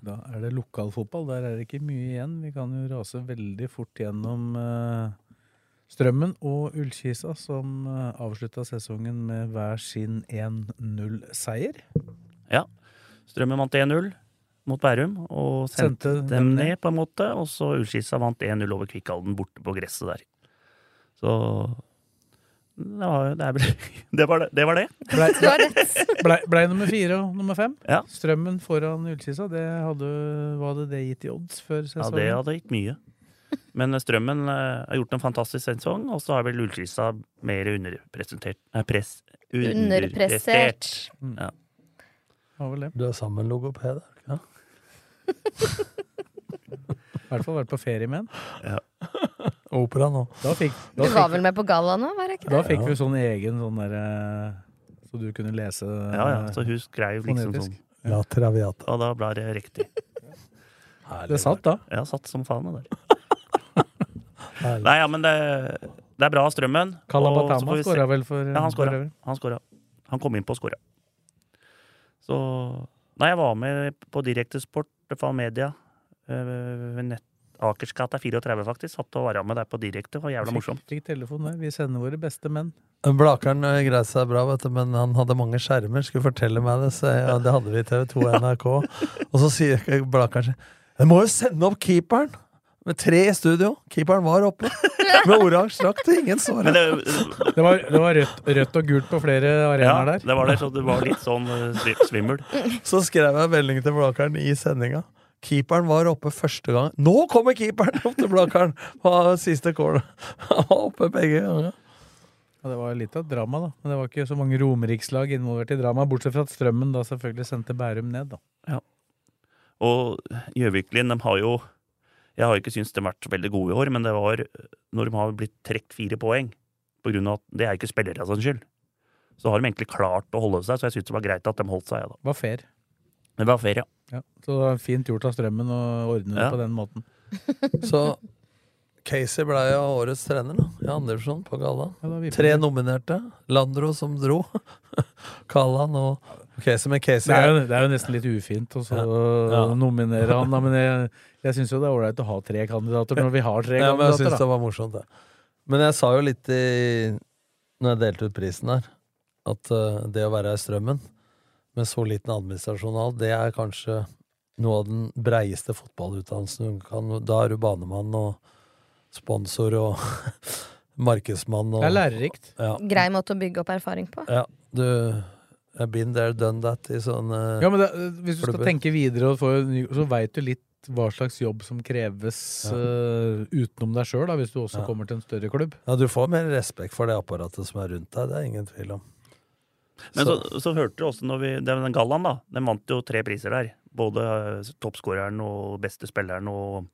Da er det lokalfotball. Der er det ikke mye igjen. Vi kan jo rase veldig fort gjennom eh, Strømmen og Ullkisa, som uh, avslutta sesongen med hver sin 1-0-seier. Ja. Strømmen vant 1-0 mot Bærum og sendte, Sendte dem ned, på en måte. Og så Ullkisa vant 1-0 over Kvikkhalden borte på gresset der. Så Det var det. ble, det, var det. det, var det. Blei ble, ble nummer fire og nummer fem. Ja. Strømmen foran Ullkisa, det hadde, hva hadde det gitt i odds før sesongen? Ja, det hadde gitt mye. Men Strømmen eh, har gjort en fantastisk sesong, og så har vel Ullskisa mer underpresentert Nei, press, Underprestert. Ja. Vel det. Du er sammen med logoped, er ja. I hvert fall vært på ferie med en. Opera nå. Da fikk, Du var fikk, vel med på galla nå, var det ikke det? da fikk vi sånn egen sånn derre Så du kunne lese Ja, ja, så hun skrev liksom sånn. La Traviata. Og da ble det riktig. Det satt da. Ja, satt som faen det der. Nei, ja, men det, det er bra Strømmen. Kalabatama skåra vel for Ja, han skåra. Han, han kom inn på og skåra. Så Nei, jeg var med på Direktesport for Media øh, ved nett Akersgata 34, faktisk. Satt og var med der på direkte. Det var jævla morsomt. Fikk, telefon der. Vi sender våre beste menn. Blakeren eh, greide seg bra, vet du, men han hadde mange skjermer. Skulle fortelle meg det, så jeg, ja, det hadde vi i TV2 og NRK. Og så sier Blakeren sånn Jeg må jo sende opp keeperen! Med tre i studio. Keeperen var oppe. Med oransje drakt, og ingen så det. det, var, det var rødt, rødt og gult på flere ja, der. det var det, så det var litt sånn øh, svimmel. Så skrev jeg melding til Blakeren i sendinga. Keeperen var oppe første gang. Nå kommer keeperen opp til Blakeren! På siste kål. Han var oppe begge ganger. Ja, det var litt av et drama, da. Men det var ikke så mange romerikslag involvert i dramaet. bortsett fra at Strømmen da selvfølgelig sendte Bærum ned, da. Og Gjøviklin, de har jo Jeg har ikke syntes de har vært så veldig gode i år, men det var når de har blitt trukket fire poeng, på grunn av at det er ikke spillerne sin skyld, så har de egentlig klart å holde seg, så jeg syntes det var greit at de holdt seg, ja, da. Var fair. Det var fair, Ja. Så det var fint gjort av Strømmen å ordne det Ja. på den måten. Så Casey ble jo årets trener da, i andre divisjon på Galla. Ja, Tre nominerte. Landro som dro. Kallan og Casey Det er, jo, det er jo nesten litt ufint å så Ja. nominere han, da, men jeg, jeg syns jo det er ålreit å ha tre kandidater når vi har tre ja, men jeg kandidater. syns det var morsomt, det. Men jeg sa jo litt i Når jeg delte ut prisen her, at uh, det å være i Strømmen med så liten administrasjon og alt, det er kanskje noe av den breieste fotballutdannelsen du kan Da er du banemann og sponsor og markedsmann og Det er lærerikt. Ja. Grei måte å bygge opp erfaring på. Ja, du I've been there, done that i sånne Ja, men det, Hvis du skal tenke videre, og få så veit du litt hva slags jobb som kreves Ja. uh, utenom deg sjøl, hvis du også Ja. kommer til en større klubb. Ja, du får mer respekt for det apparatet som er rundt deg, det er ingen tvil om. Men så, så hørte du også når vi Den gallaen, da. Den vant jo tre priser der. Både eh, toppskåreren og beste spilleren og.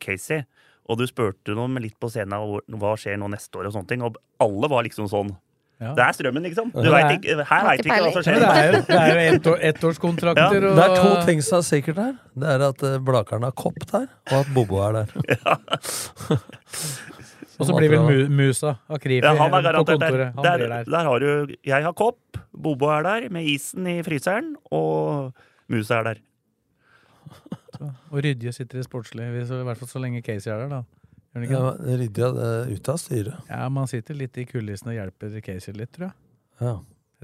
Casey. Og du spurte dem litt på scenen hva skjer nå neste år, og sånne ting. Og alle var liksom sånn Ja. Det er strømmen, liksom. Du Ja, vet ikke, her veit vi ikke hva som skjer. men det er jo, det er jo ett år, ettårskontrakter Ja. og Det er to ting som er sikkert her. Det er at eh, Blakeren har kopp der, og at Bobo er der. Og så blir vel Mu- Musa Akrifi Ja, på kontoret. Han Der, blir der. der har du Jeg har kopp, Bobo er der med isen i fryseren, og Musa er der. Og Rydje sitter i sportslig, i hvert fall så lenge Casey er der, da. Gjør han ikke Ja, det? Ryddig ja, ute av styret. Ja, man sitter litt i kulissene og hjelper Casey litt, tror jeg. Ja.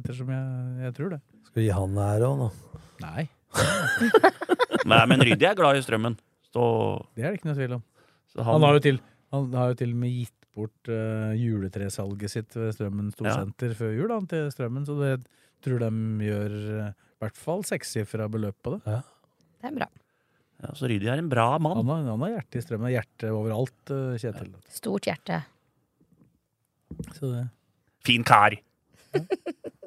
Ettersom jeg, jeg tror det. Skal vi gi han ære òg, nå? Nei, Nei, men Ryddi er glad i strømmen. Så, det er det ikke noe tvil om. så Han har jo til, han har jo til og med gitt bort uh, juletresalget sitt ved Strømmen Ja. Storsenter før jul, han, til Strømmen, så det tror de gjør eh, i hvert fall sekssifra beløp på det. Det er bra. Ja, så Ryddi er en bra mann. Han har, han har hjerte i Strømmen. Hjerte overalt, eh, Kjetil. Stort hjerte. Så det, Fin kar. det,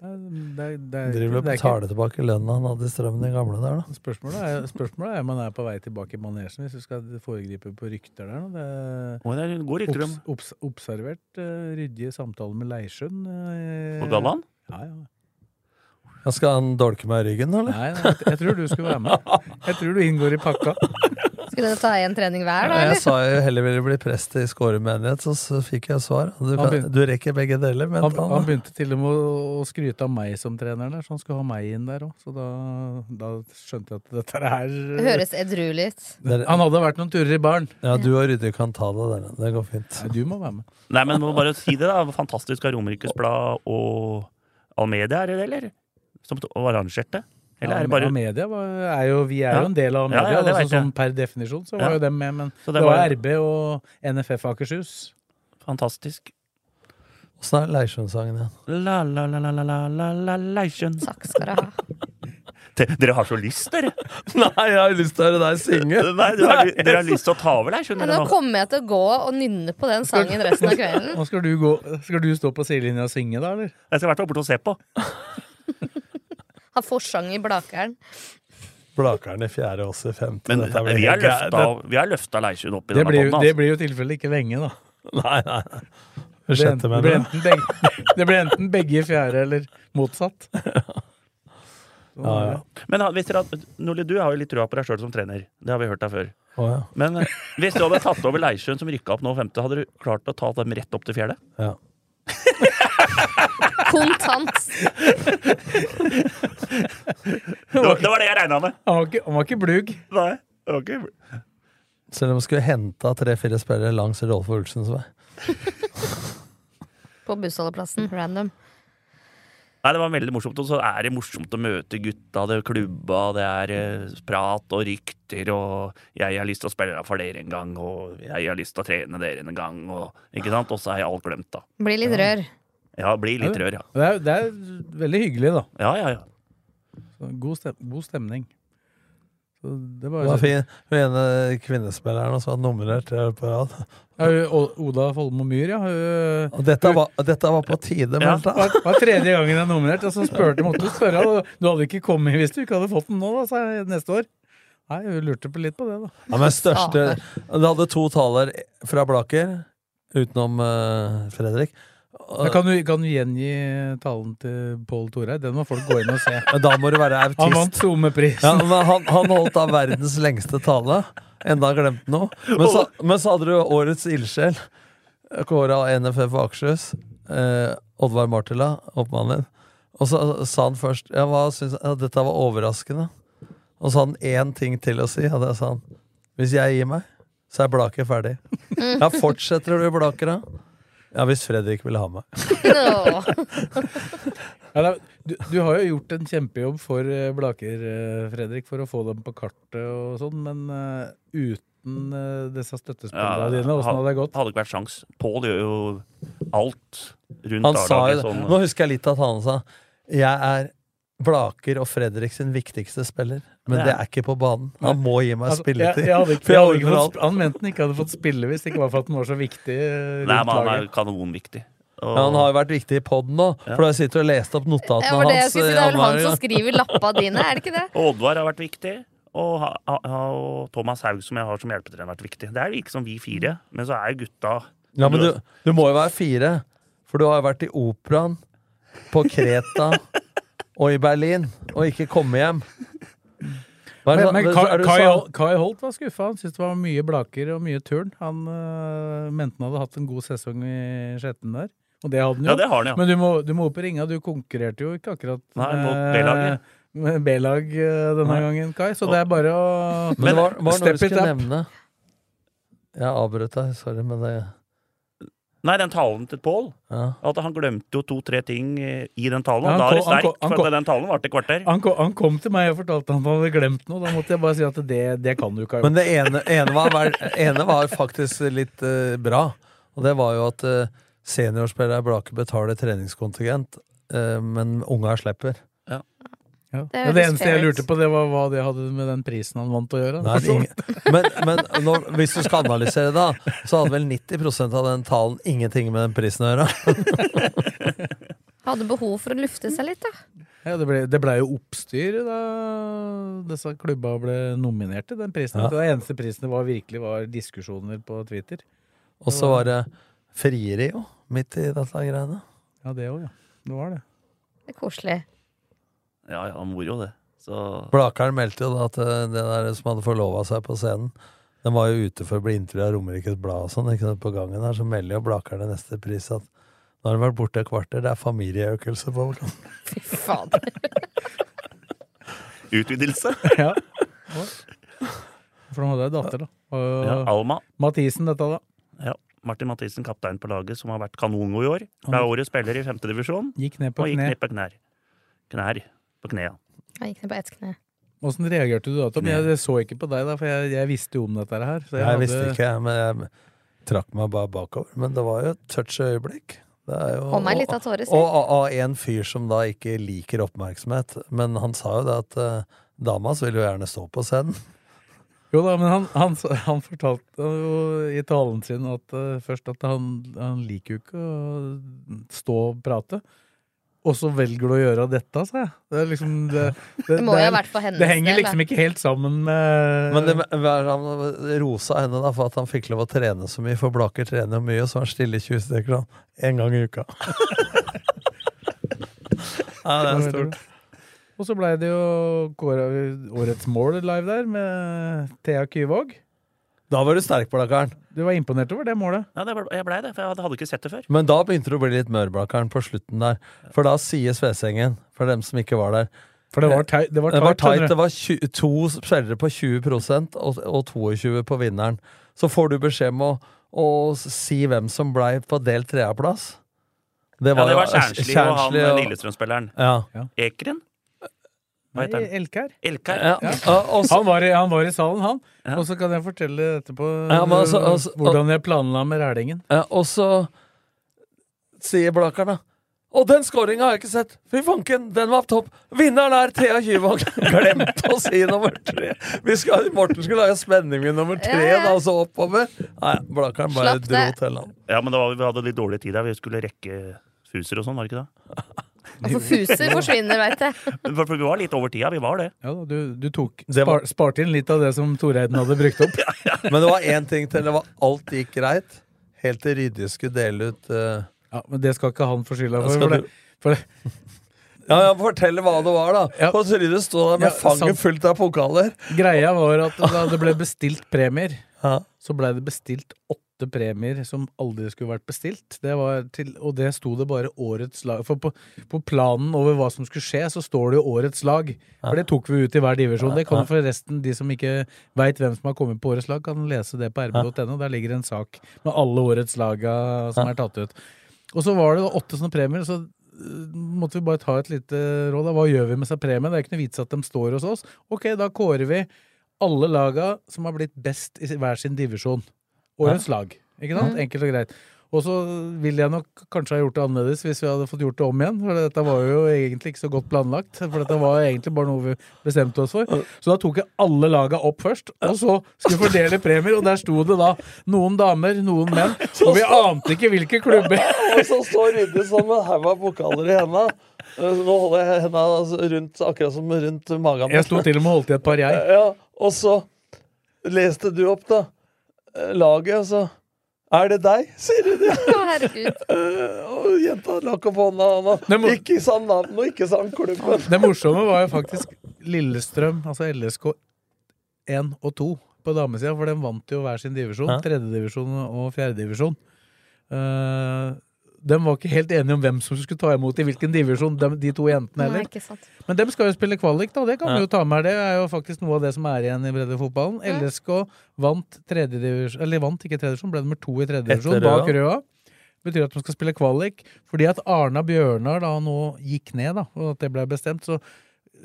er- det, er- Driver og det er betaler tilbake lønna han hadde i Strømmen i gamle der, da. Spørsmålet er, spørsmålet er om han er på vei tilbake i manesjen, hvis du skal foregripe på rykter der. Det Å, det er god rykter om obs, obs, observert uh, ryddige samtaler med Leirsund. Uh, På Galland? Ja, ja. Ja, skal han dolke meg i ryggen, eller? Nei, nei, jeg, jeg tror du skulle være med. Jeg tror du inngår i pakka. Skulle dere ta én trening hver, da? Ja, jeg sa jeg heller ville bli prest i Skåre menighet, så, så fikk jeg svar. Du, Han kan, begyn- du rekker begge deler, men Han, han begynte til og med å, å skryte av meg som trener der, så han skulle ha meg inn der òg. Så da, da skjønte jeg at dette her Det høres edruelig ut. Han hadde vært noen turer i baren. Ja, du og Rydde kan ta det der. Det går fint. Nei, du må være med. Nei, men må bare si det, da. Fantastisk av Romerikes Blad og Almedia, er det det, eller? Som var arrangert det? Eller er det bare Ja, media var, er jo, vi er Ja. jo en del av media, ja, det altså, sånn per definisjon så var jo dem med, men Så det, det var var- RB og NFF Akershus. fantastisk? Åssen er Leirsjøen-sangen igjen? La, la, la, la, la, la, la, la, Leirsjøen. Takk skal dere ha. Dere har så lyst, dere. Nei, jeg har lyst til å høre deg synge. Nei, dere har, dere har lyst til å ta over deg, skjønner du. nå nå. kommer jeg til å gå og nynne på den sangen resten av kvelden. Nå skal du, gå, skal du stå på sidelinja og synge, da, eller? Jeg skal i hvert fall bort og se på. Ha forsang i Blakeren. Blakeren i fjerde, også i femte. Men Dette blir vi har løfta, vi har løfta Leirsjøen opp i Det denne blir, det Altså. blir jo i tilfelle ikke lenge, da. Nei, nei. Det blir, Sjette, enten, det, mener blir du? enten begge, det blir enten begge i fjerde eller motsatt. Ja, ja. Men ha- hvis dere hadde, Nordli, du har jo litt trua på deg sjøl som trener. Det har vi hørt deg før. Oh, ja. Men eh, hvis du hadde tatt over Leirsund, som rykka opp nå femte, hadde du klart å ta dem rett opp til fjerde? Ja. Kontant. Det var det, var det jeg regna med. Han var ikke, han var ikke blug. Nei, det var ikke Selv om vi skulle henta tre-fire spillere langs Rolf Olsens vei. På bussholdeplassen. Random. Nei, Det var veldig morsomt. Og så er det morsomt å møte gutta, det er klubba, det er eh, prat og rykter, og 'jeg har lyst til å spille for dere en gang', og 'jeg har lyst til å trene dere en gang', og ikke sant? Og så er alt glemt, da. Blir litt rør. Ja, blir litt rør, ja. Det er, det er veldig hyggelig, da. Ja, ja, ja. Så god, stem, god stemning. Så det var var fin. Hun ene kvinnespilleren som var nummerert tre år på rad. Ja, hun- O- Oda Folmo Myhr, ja. Hun, Og dette var, dette var på tide, ja, meldte det var, det var tredje gangen jeg er nominert. Og så spurte måtte du spørre. og Du hadde ikke kommet hvis du ikke hadde fått den nå, da, sa jeg neste år. Nei, hun lurte på litt på det, da. Ja, men største Du hadde to taler fra Blaker, utenom eh, Fredrik. Men kan, du, kan du gjengi talen til Pål Toreid? Den må folk gå inn og se. Men da må du være autist. Han vant SoMe-prisen. Ja, han, han holdt da verdens lengste tale. Enda glemt noe. Men så, men så hadde du årets ildsjel. Kåra av NFF Akershus. Eh, Oddvar Martila, oppmannen din. Og så sa han først ja, hva syns, ja, dette var overraskende. Og så hadde han én ting til å si, og det sa han. Hvis jeg gir meg, så er Blaker ferdig. Ja, fortsetter du Blaker, da? Ja, hvis Fredrik vil ha meg. Ja, du, du har jo gjort en kjempejobb for eh, Blaker, eh, Fredrik, for å få dem på kartet og sånn, men uh, uten uh, disse støttespillerne dine, åssen hadde det gått? Hadde ikke vært sjans. Pål gjør jo alt rundt Han sa jo det. Sånn. Nå husker jeg litt at han sa Jeg er Blaker og Fredrik sin viktigste spiller, men Det det er- ikke på banen. Han må gi meg Altså, spilletid. Han mente han ikke hadde fått spille hvis det ikke var for at han var så viktig eh, Nei, men han er kanonviktig. Og- Ja, han har jo vært viktig i poden nå, for da sitter jeg sittet og leste opp notatene Ja, det hans. si, det er vel han som skriver lappa dine, er det ikke det? Oddvar har vært viktig. Og, og Thomas Haug, som jeg har som hjelpetrener, har vært viktig. Det er ikke som vi fire, men så er jo gutta Ja, men du, du må jo være fire, for du har jo vært i operaen, på Kreta og i Berlin, og ikke komme hjem. Hva Men, men hva Kai, er Kai, Kai Holt var skuffa. Han syntes det var mye Blaker og mye turn. Han øh, mente han hadde hatt en god sesong i Skjetten der. Og det hadde han jo. Ja, det har han, ja. Men du må, du må opp i ringa. Du konkurrerte jo ikke akkurat Nei, mot B-laget. med B-lag øh, denne Nei. gangen, Kai. Så det er bare å Men var, var step it up. nevne. Jeg avbrøt deg, sorry, men det Nei, den talen til Pål. Ja. At han glemte jo to-tre ting eh, i den talen. Ja, da er det sterkt, for kom- den talen varte et kvarter. Han kom, han kom til meg og fortalte at han hadde glemt noe. Da måtte jeg bare si at det, det kan du ikke ha Men det ene, ene, var, vel- ene var faktisk litt uh, bra. Og det var jo at uh, seniorspillere i Blaker betaler treningskontingent, uh, men unga slipper. Ja. Det er Det, det eneste jeg lurte på, det var hva det hadde med den prisen han vant å gjøre. Nei, ingen, men men når, hvis du skal analysere det, da, så hadde vel 90% av den talen ingenting med den prisen å gjøre. Hadde behov for å lufte seg litt, da. Ja, det ble, det ble jo oppstyr da disse klubba ble nominert til den prisen. Ja. Det eneste prisen det var virkelig var diskusjoner på Twitter. Og så var det frieri jo, midt i dette greiene. Ja, det òg, ja. Det var det. Det er koselig. Ja, ja, han gjorde jo det. Så Blakeren meldte jo da at eh, det der som hadde forlova seg på scenen, den var jo ute for å bli intervjua av Romerikes Blad og sånn. ikke sant, På gangen her så melder jo Blakeren i neste pris at nå har han vært borte et kvarter, det er familieøkelse på Fy fader. utvidelse. ja. For de hadde ei datter, da. Og Ja, Alma. Mathisen, dette, da. Ja. Martin Mathisen, kaptein på laget, som har vært kanongod i år. Ble årets spiller i femtedivisjon. Gikk ned på Og gikk ned på knær. Knær. På knea. Jeg gikk ned på ett kne. Åssen reagerte du da, Tom? Jeg, jeg så ikke på deg, da, for jeg, jeg visste jo om dette her. Så Jeg, jeg, visste ikke, men jeg trakk meg bare bakover. Men det var jo et touch øyeblikk. Det er jo, og, meg litt av tårer. Og og- av en fyr som da ikke liker oppmerksomhet. Men han sa jo det at uh, dama hans vil jo gjerne stå på scenen. Jo da, men han, han, han fortalte jo i talen sin at uh, først at han, han liker jo ikke å stå og prate. Og så velger du å gjøre dette, sa jeg. Det, er liksom, det, Det må jo ha vært for hennes Det henger liksom ikke helt sammen med Men det, han rosa henne da for at han fikk lov å trene så mye, for Blaker trener jo mye, og så er han stille i 20 stykker én gang i uka. ja, det er stort. Og så blei det jo kåra årets mål live der, med Thea Kyvåg. Da var du sterk, Blakkaren. Du var imponert over det målet? Ja, det ble, jeg blei det, for jeg hadde- hadde ikke sett det før. Men da begynte det å bli litt mør, Blakkaren, på slutten der. For da sier Svesengen, for dem som ikke var der For det var teit, det var det var tight, tight. du. Det var to spillere på 20 og, og 22 på vinneren. Så får du beskjed om å, å si hvem som blei på del treaplass. ja, det var jo- Kjernsli og han og- Lillestrøm-spilleren. Ja. Ekeren? Hva heter han? Elkær. Elkær. Ja. Ja. Han, var i, han var i salen, han. Og så kan jeg fortelle etterpå Ja, men altså- altså- hvordan jeg planla med Rælingen. Ja, og så sier Blakkern, da Og den skåringa har jeg ikke sett! Fy fanken, den var topp! Vinneren er Thea Kyvåg! Glemt å si nummer tre! Vi skal, Morten skulle lage spenning med nummer tre, Ja, ja. da, og så oppover. Nei, Blakkaren bare Slapp dro det. til han. Ja, men da var, vi hadde litt dårlig tid der. Vi skulle rekke fuser og sånn, var det ikke det? Altså, fuser forsvinner, veit jeg. For, for vi var litt over tida. Vi var det. Ja du, du tok Det spar, Sparte inn litt av det som Toreiden hadde brukt opp. Men det var én ting til. Det var Alt gikk greit. Helt til Rydje skulle dele ut uh... Ja, Men det skal ikke han få skylda Ja, for. For det, for det, Ja, ja, Fortell hva det var, da. Og så Rydje sto der med Ja, fanget sant. fullt av pokaler. greia var at da det ble bestilt premier, Ja. så ble det bestilt åtte premier som aldri skulle vært bestilt. Det var til, og det sto det bare årets lag For på, på planen over hva som skulle skje, så står det jo årets lag. For det tok vi ut i hver divisjon. Det kan forresten de som ikke veit hvem som har kommet på årets lag, kan lese det på rb.no. Der ligger en sak med alle årets laga som er tatt ut. Og så var det da åtte sånne premier, så øh, måtte vi bare ta et lite råd. da. Hva gjør vi med seg premien? Det er ikke noe vits at de står hos oss. Ok, da kårer vi alle laga som har blitt best i hver sin divisjon. Årets lag. Ikke sant? Mm. Enkelt og greit. Og så ville jeg nok kanskje ha gjort det annerledes hvis vi hadde fått gjort det om igjen. For dette var jo egentlig ikke så godt planlagt. For dette var egentlig bare noe vi bestemte oss for. Så da tok jeg alle laga opp først, og så skulle vi fordele premier. Og der sto det da noen damer, noen menn. Og vi ante ikke hvilke klubber. Og så står Rydje sånn med haug av pokaler i henda. Eh, Nå holder jeg henda rundt, akkurat som rundt magen. Jeg sto til og med holdt i et par, jeg. Ja, og så leste du opp, da. Laget, og så Er det deg, sier hun. Herregud. Og jenta lakk opp hånda. Han, ikke sa navn og ikke sa han klubben. Det morsomme var jo faktisk Lillestrøm, altså LSK 1 og 2 på damesida, for de vant jo hver sin divisjon. Tredjedivisjon og fjerdedivisjon. Uh, de var ikke helt enige om hvem som skulle ta imot i hvilken divisjon, de, de to jentene heller. Men dem skal jo spille kvalik, da. Det kan Ja. vi jo ta med. Det er jo faktisk noe av det som er igjen i breddefotballen. Ja. LSK vant tredjedivisjon Eller vant ikke tredjedivisjon, ble nummer to i tredjedivisjon, divisjon bak Røa. Betyr at de skal spille kvalik. Fordi at Arna Bjørnar da nå gikk ned, da, og at det ble bestemt, så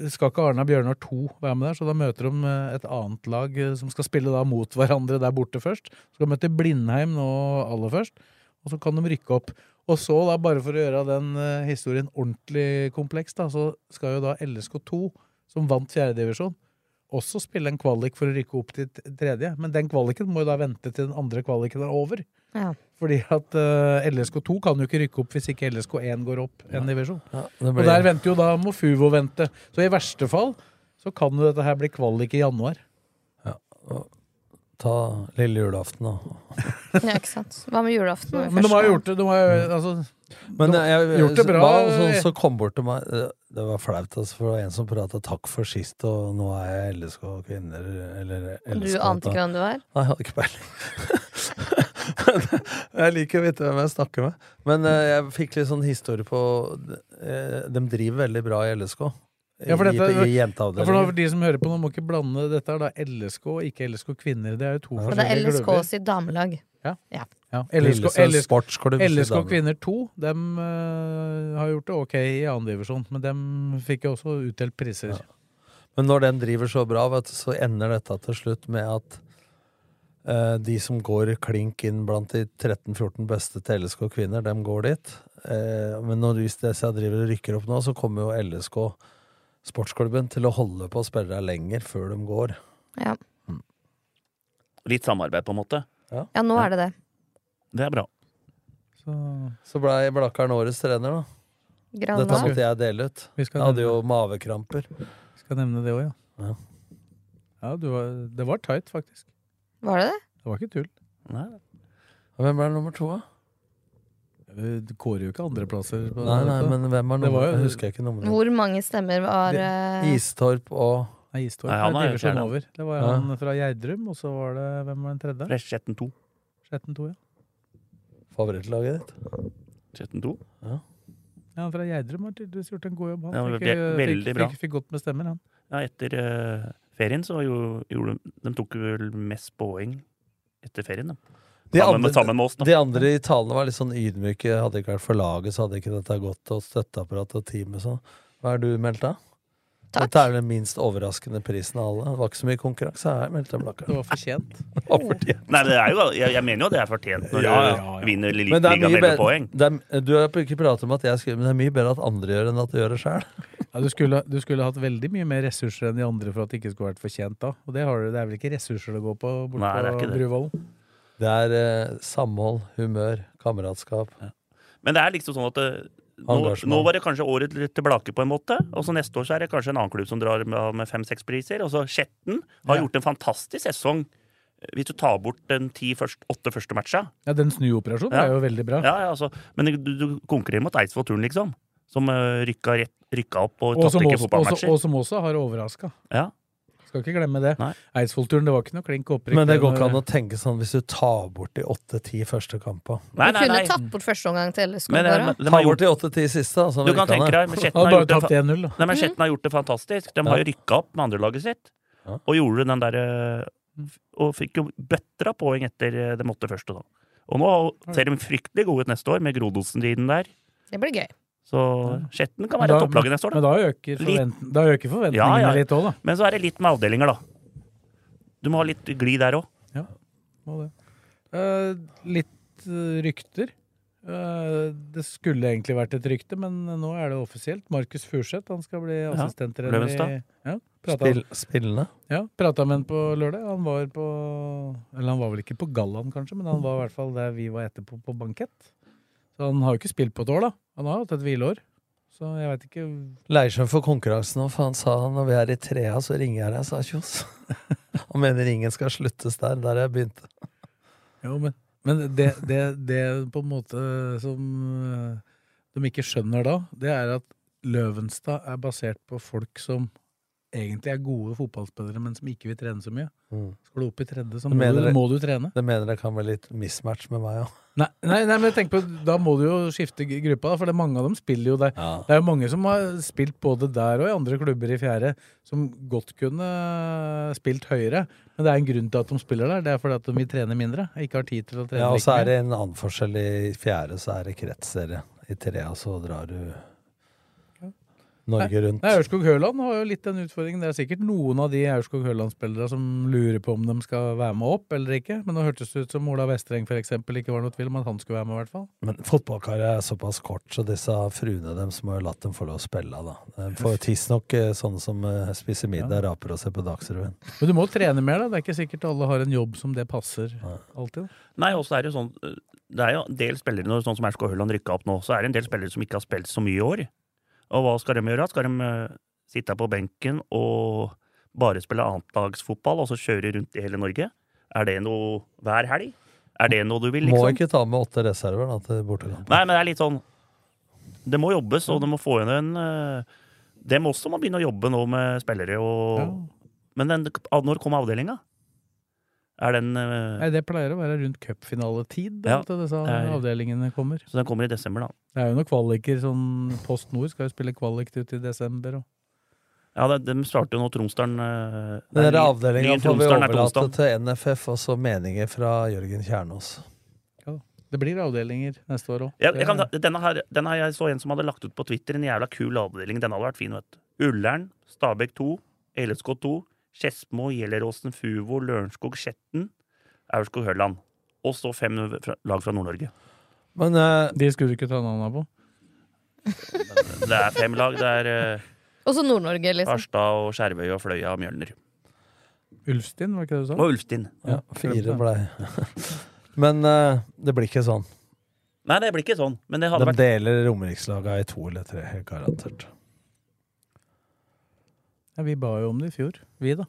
skal ikke Arna Bjørnar 2 være med der, så da møter de eh, et annet lag eh, som skal spille da mot hverandre der borte først. Skal møte Blindheim nå aller først, og så kan de rykke opp. Og så, da, bare for å gjøre den uh, historien ordentlig kompleks, da, så skal jo da LSK2, som vant fjerdedivisjon, også spille en kvalik for å rykke opp til tredje. Men den kvaliken må jo da vente til den andre kvaliken er over. Ja. Fordi at uh, LSK2 kan jo ikke rykke opp hvis ikke LSK1 går opp en divisjon. det Og der venter jo da Mofuvo vente. Så i verste fall så kan jo dette her bli kvalik i januar. Ta lille julaften, da. Ja, ikke sant. Hva med julaften? Ja, Men de har gjort det. De har, altså, Men de jeg, gjort det bra. Hva, så, så kom bort til meg Det det var flaut, altså, for det var en som prata 'takk for sist', og nå er jeg LSK kvinner, eller Du LSK ante ikke hvem du var? Nei, jeg hadde ikke peiling. jeg liker å vite hvem jeg snakker med. Men eh, jeg fikk litt sånn historie på eh, De driver veldig bra i LSK. Ja, for, I, dette, i ja, for, for de som hører på nå, må ikke blande dette er da LSK, ikke LSK kvinner. Det er jo to forskjellige klubber. det er LSK sitt damelag. Ja. Ja. Ja, LSK, LSK, sportsklubb LSK, kvinner 2 dem uh, har gjort det ok i annendivisjon, men dem fikk jo også utdelt priser. Men når den driver så bra, vet du, så ender dette til slutt med at uh, de som går klink inn blant de 13-14 beste til LSK kvinner, dem går dit. Uh, men når hvis disse driver og rykker opp nå, så kommer jo LSK, sportsklubben, til å holde på spillere lenger før de går. Ja. Litt samarbeid, på en måte. Ja, ja nå er det det. Det er bra. Så, Så blei Blakkaren årets trener, da. Granva. Dette måtte jeg dele ut. Vi skal Jeg hadde jo mavekramper. Vi Skal nevne det òg, ja. Ja. Ja, du var, det var tight, faktisk. Var det det? Det var ikke tull. Nei. Hvem er nummer to, da? Du kårer jo ikke andreplasser. på Nei, nei, men hvem er Det var nummer jo- Jeg husker ikke nummeret. Hvor mange stemmer var eh, Istorp og Nei, Istorp Nei, han er divisjon fjerde. over. Det var Ja. han fra Gjerdrum, og så var det Hvem var den tredje? Skjetten 2. Skjetten 2, ja. favorittlaget ditt. Skjetten 2. ja. Han fra Gjerdrum har tydeligvis gjort en god jobb. Han Ja, fikk, eh, veldig fikk, bra. fikk, fikk godt med stemmer, han. Ja, etter uh, ferien så jo, gjorde de De tok vel mest poeng etter ferien, da. De Sammen, andre- sammen med oss, da. De andre i talene var litt sånn ydmyke. Hadde ikke vært for laget, så hadde ikke dette gått, og støtteapparatet og teamet sånn. Hva er du meldt da? Takk. Dette er den minst overraskende prisen av alle. Det var ikke så mye konkurranse her. meldte Blakkaren. Det var fortjent. Det var fortjent. Nei, det er jo, jeg, jeg mener jo at det er fortjent når Ja, ja, du vinner er ligaen med poeng. det er, Du har ikke pratet om at jeg skulle, men det er mye bedre at andre gjør enn at du gjør det sjøl. Ja, du, skulle, du skulle hatt veldig mye mer ressurser enn de andre for at det ikke skulle vært fortjent da. Og det, har du, det er vel ikke ressurser det går på borte på. Bruvollen? Det er eh, samhold, humør, kameratskap. Men det er liksom sånn at det, nå, Engasjement. nå var det kanskje året litt tilbake på en måte, og så neste år så er det kanskje en annen klubb som drar med, med fem-seks priser. Og så Skjetten har Ja. gjort en fantastisk sesong. Hvis du tar bort den ti først, åtte første matcha. Ja, den snuoperasjonen Ja. er jo veldig bra. Ja, ja, altså. Men du, du konkurrerer mot Eidsvoll Turn, liksom. Som uh, rykka, rett, rykka opp og Og som, ikke også, også, fotballmatcher. og som også har overraska. Ja. Skal ikke glemme det. Eidsvollturen, det var ikke noe klink opprykk. Men det går ikke an å tenke sånn hvis du tar bort de åtte-ti første kampene. Du kunne nei. tatt bort første omgang til LSK. Eh, de Ta har bort gjort, de åtte-ti siste. Sånn du kan tenke deg, men Skjetten har, bare gjort det tapt fa- 1-0, da. Nei, men Skjetten har gjort det fantastisk. De har jo rykka opp med andrelaget sitt. Og gjorde den der, eh, Og fikk jo bøtter av poeng etter eh, de åtte første, da. Og nå ser de fryktelig gode ut neste år, med Grodosen-tiden der. Det blir gøy. Så Skjetten kan være topplaget neste år, Men da. øker, forvent, da øker forventningene Ja, ja. litt òg, da. Men så er det litt med avdelinger, da. Du må ha litt glid der òg. Må det. Uh, litt eh, rykter. Uh, det skulle egentlig vært et rykte, men nå er det offisielt. Markus Furseth han skal bli Ja, assistenttrener. Løvenstad. i- Ja, prata, Spill, spillende. ja, prata med han på lørdag. Han var på Eller han var vel ikke på gallaen, kanskje, men han var i hvert fall der vi var etterpå, på bankett. Så han har jo ikke spilt på et år, da. Han har hatt et hvileår. Så jeg veit ikke Leirskjønn for konkurransen nå, for han sa når vi er i trea, så ringer jeg deg, sa Kjos. Han mener ingen skal sluttes der. Der jeg begynte. Jo, men, men det, det, det på en måte som eh, de ikke skjønner da, det er at Løvenstad er basert på folk som egentlig er gode fotballspillere, men som ikke vil trene så mye. Mm. Skal du opp i tredje, så må du, det- må du trene. Det mener jeg kan være litt mismatch med meg òg. Nei, nei, nei, men tenk på, da må du jo skifte gruppa, for det er mange av dem spiller jo der. Ja. Det er jo mange som har spilt både der og i andre klubber i fjerde, som godt kunne spilt høyere. Men det er en grunn til at de spiller der. Det er fordi at de vil trene mindre. Ikke har tid til å trene Ja, og så er det en annen forskjell. I fjerde så er det kretsserie. I trea så drar du Norge rundt. Nei, Aurskog Høland har jo litt den utfordringen. Det er sikkert noen av de Aurskog Høland-spillere som lurer på om de skal være med opp eller ikke. Men nå hørtes det ut som Ola Vestreng for eksempel ikke var noe tvil om at han skulle være med. i hvert fall. Men fotballkarriere er såpass kort, så disse fruene dem som har latt dem få lov å spille. da. De får tidsnok eh, sånne som eh, spiser middag, raper og ser på Dagsrevyen. Men du må trene mer, da. Det er ikke sikkert alle har en jobb som det passer alltid. Nei, også er det jo sånn Det er jo en del spillere, når sånn som Erskog Høland rykka opp nå, så er det en del spillere som ikke har spilt så mye i år. Og hva skal de gjøre? Skal de eh, sitte på benken og bare spille annetlagsfotball, og så kjøre rundt i hele Norge? Er det noe hver helg? Er det noe du vil, liksom? Må ikke ta med åtte reserver da, til bortekamp. Nei, men det er litt sånn Det må jobbes, og det må få igjen en eh, Dem også må begynne å jobbe nå med spillere og Men den, når kom avdelinga? Er den eh, Nei, Det pleier å være rundt cupfinaletid Ja, at disse er- avdelingene kommer. Så den kommer i desember, da. Det er jo noen kvaliker. sånn Post Nord skal jo spille kvalik ut i desember. Og. Ja, det, de starter jo nå Tromsdalen eh, Den avdelinga får vi er overlate til NFF, og så meninger fra Jørgen Kjernås. Det blir avdelinger neste år òg. Ja, denne, her, denne her jeg så en som hadde lagt ut på Twitter, en jævla kul avdeling. Den hadde vært fin, vet du. Ullern, Stabæk 2, LSK 2, Skedsmo, Gjelleråsen, Fuvo, Lørenskog, Skjetten, Aurskog Høland. Og så fem lag fra Nord-Norge. Men eh, De skulle du ikke ta navnet på. Det er fem lag. Det er eh, Også Nord-Norge, liksom. Harstad og Skjervøy og Fløya og Mjølner. Ulfstin, var ikke det du sa? Og Ulftin. ja, fire blei Men eh, det blir ikke sånn. Nei, det blir ikke sånn. Men det hadde De vært deler Romerikslaga i to eller tre, helt garantert. Ja, vi ba jo om det i fjor, vi da.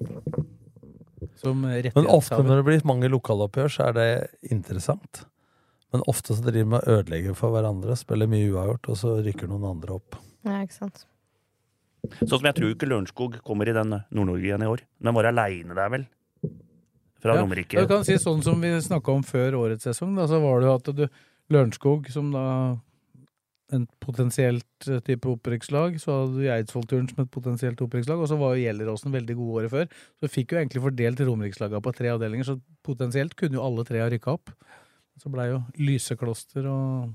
Som Men ofte når det blir mange lokaloppgjør, så er det interessant. Men ofte så driver man og ødelegger for hverandre, spiller mye uavgjort, og så rykker noen andre opp. Ja, ikke sant. Sånn som jeg tror ikke Lørenskog kommer i den Nord-Norge igjen i år. Den var aleine der, vel? Fra Ja, Romerike. Du kan si sånn som vi snakka om før årets sesong, da, så var det jo at du Lørenskog, som da en potensielt eh, type opprykkslag, så hadde du Eidsvollturen som et potensielt opprykkslag, og så var jo Gjelleråsen veldig gode året før. Så fikk jo egentlig fordelt Romerikslagene på tre avdelinger, så potensielt kunne jo alle tre ha rykka opp. Så blei jo Lysekloster og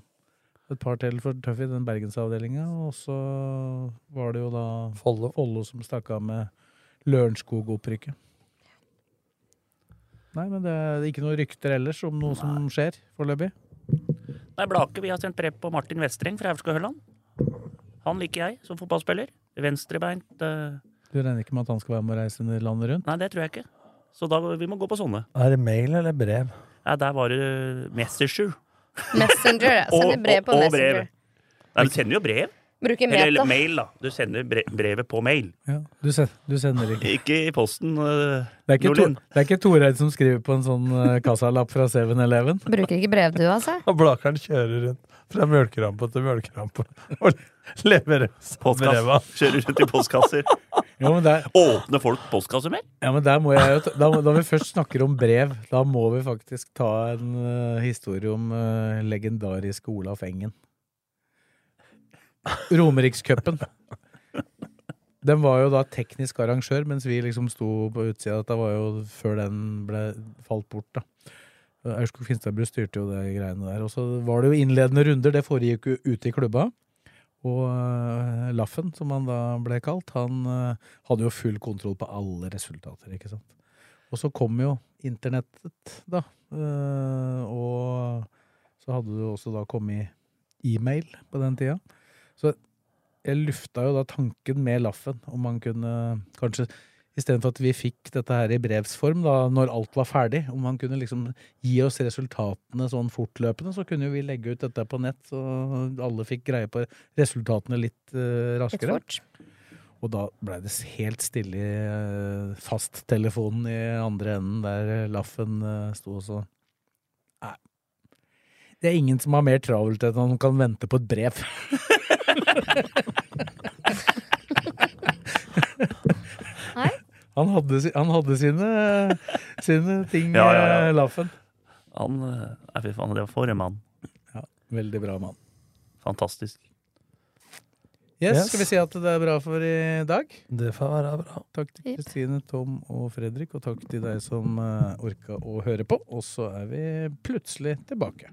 et par til for tøff i den bergensavdelinga, og så var det jo da Follo, som stakk av med Lørenskog-opprykket. Nei, men det er ikke noe rykter ellers om noe som skjer foreløpig. Nei, Blake, vi har sendt brev på Martin Vestreng fra Aurskog-Hølland. Han liker jeg som fotballspiller. Venstrebeint. Uh... Du regner ikke med at han skal være med å reise landet rundt? Nei, det tror jeg ikke. Så da, vi må gå på sånne. Er det mail eller brev? Nei, der var det Messenger. Messenger. ja. Sender brev på og Messenger. brev. Nei, du sender jo brev. Bruker Eller, eller mail, da. Du sender brevet på mail. Ja, du, sen du sender ikke. Ikke i posten. uh, Det er ikke, Nordlien. to, det er ikke Toreid som skriver på en sånn uh, kassalapp fra 7-Eleven? Bruker ikke brev, du, altså? Og Blakeren kjører rundt fra mjølkerampe til mjølkerampe og leverer breva. Kjører rundt i postkasser. Ja, men der, Åpner folk postkasser mer? ja, men der må jeg jo ta- da, da vi først snakker om brev, da må vi faktisk ta en uh, historie om uh, legendariske Olaf Engen. Romerikscupen. Den var jo da teknisk arrangør, mens vi liksom sto på utsida. Dette var jo før den ble falt bort, da. Aurskog Finstadbru styrte jo det greiene der. Og så var det jo innledende runder, det foregikk jo ute i klubba. Og uh, Laffen, som han da ble kalt, han uh, hadde jo full kontroll på alle resultater, ikke sant. Og så kom jo internettet, da. Uh, og så hadde det også da kommet e-mail på den tida. Så jeg lufta jo da tanken med Laffen, om man kunne kanskje Istedenfor at vi fikk dette her i brevsform da, når alt var ferdig, om han kunne liksom gi oss resultatene sånn fortløpende, så kunne jo vi legge ut dette på nett, så alle fikk greie på resultatene litt uh, raskere. Og da blei det helt stille i uh, fasttelefonen i andre enden, der Laffen uh, sto og så Nei. Det er ingen som har mer travelt enn han kan vente på et brev. Nei? Han hadde, han hadde sine, sine ting, Ja, ja, ja. eh, Laffen. Han eh, fy faen, det var for en mann. Ja, veldig bra mann. Fantastisk. Yes, Yes. Skal vi si at det er bra for i dag? Det får være bra. Takk til Kristine, Tom og Fredrik, og takk til deg som uh, orka å høre på. Og så er vi plutselig tilbake.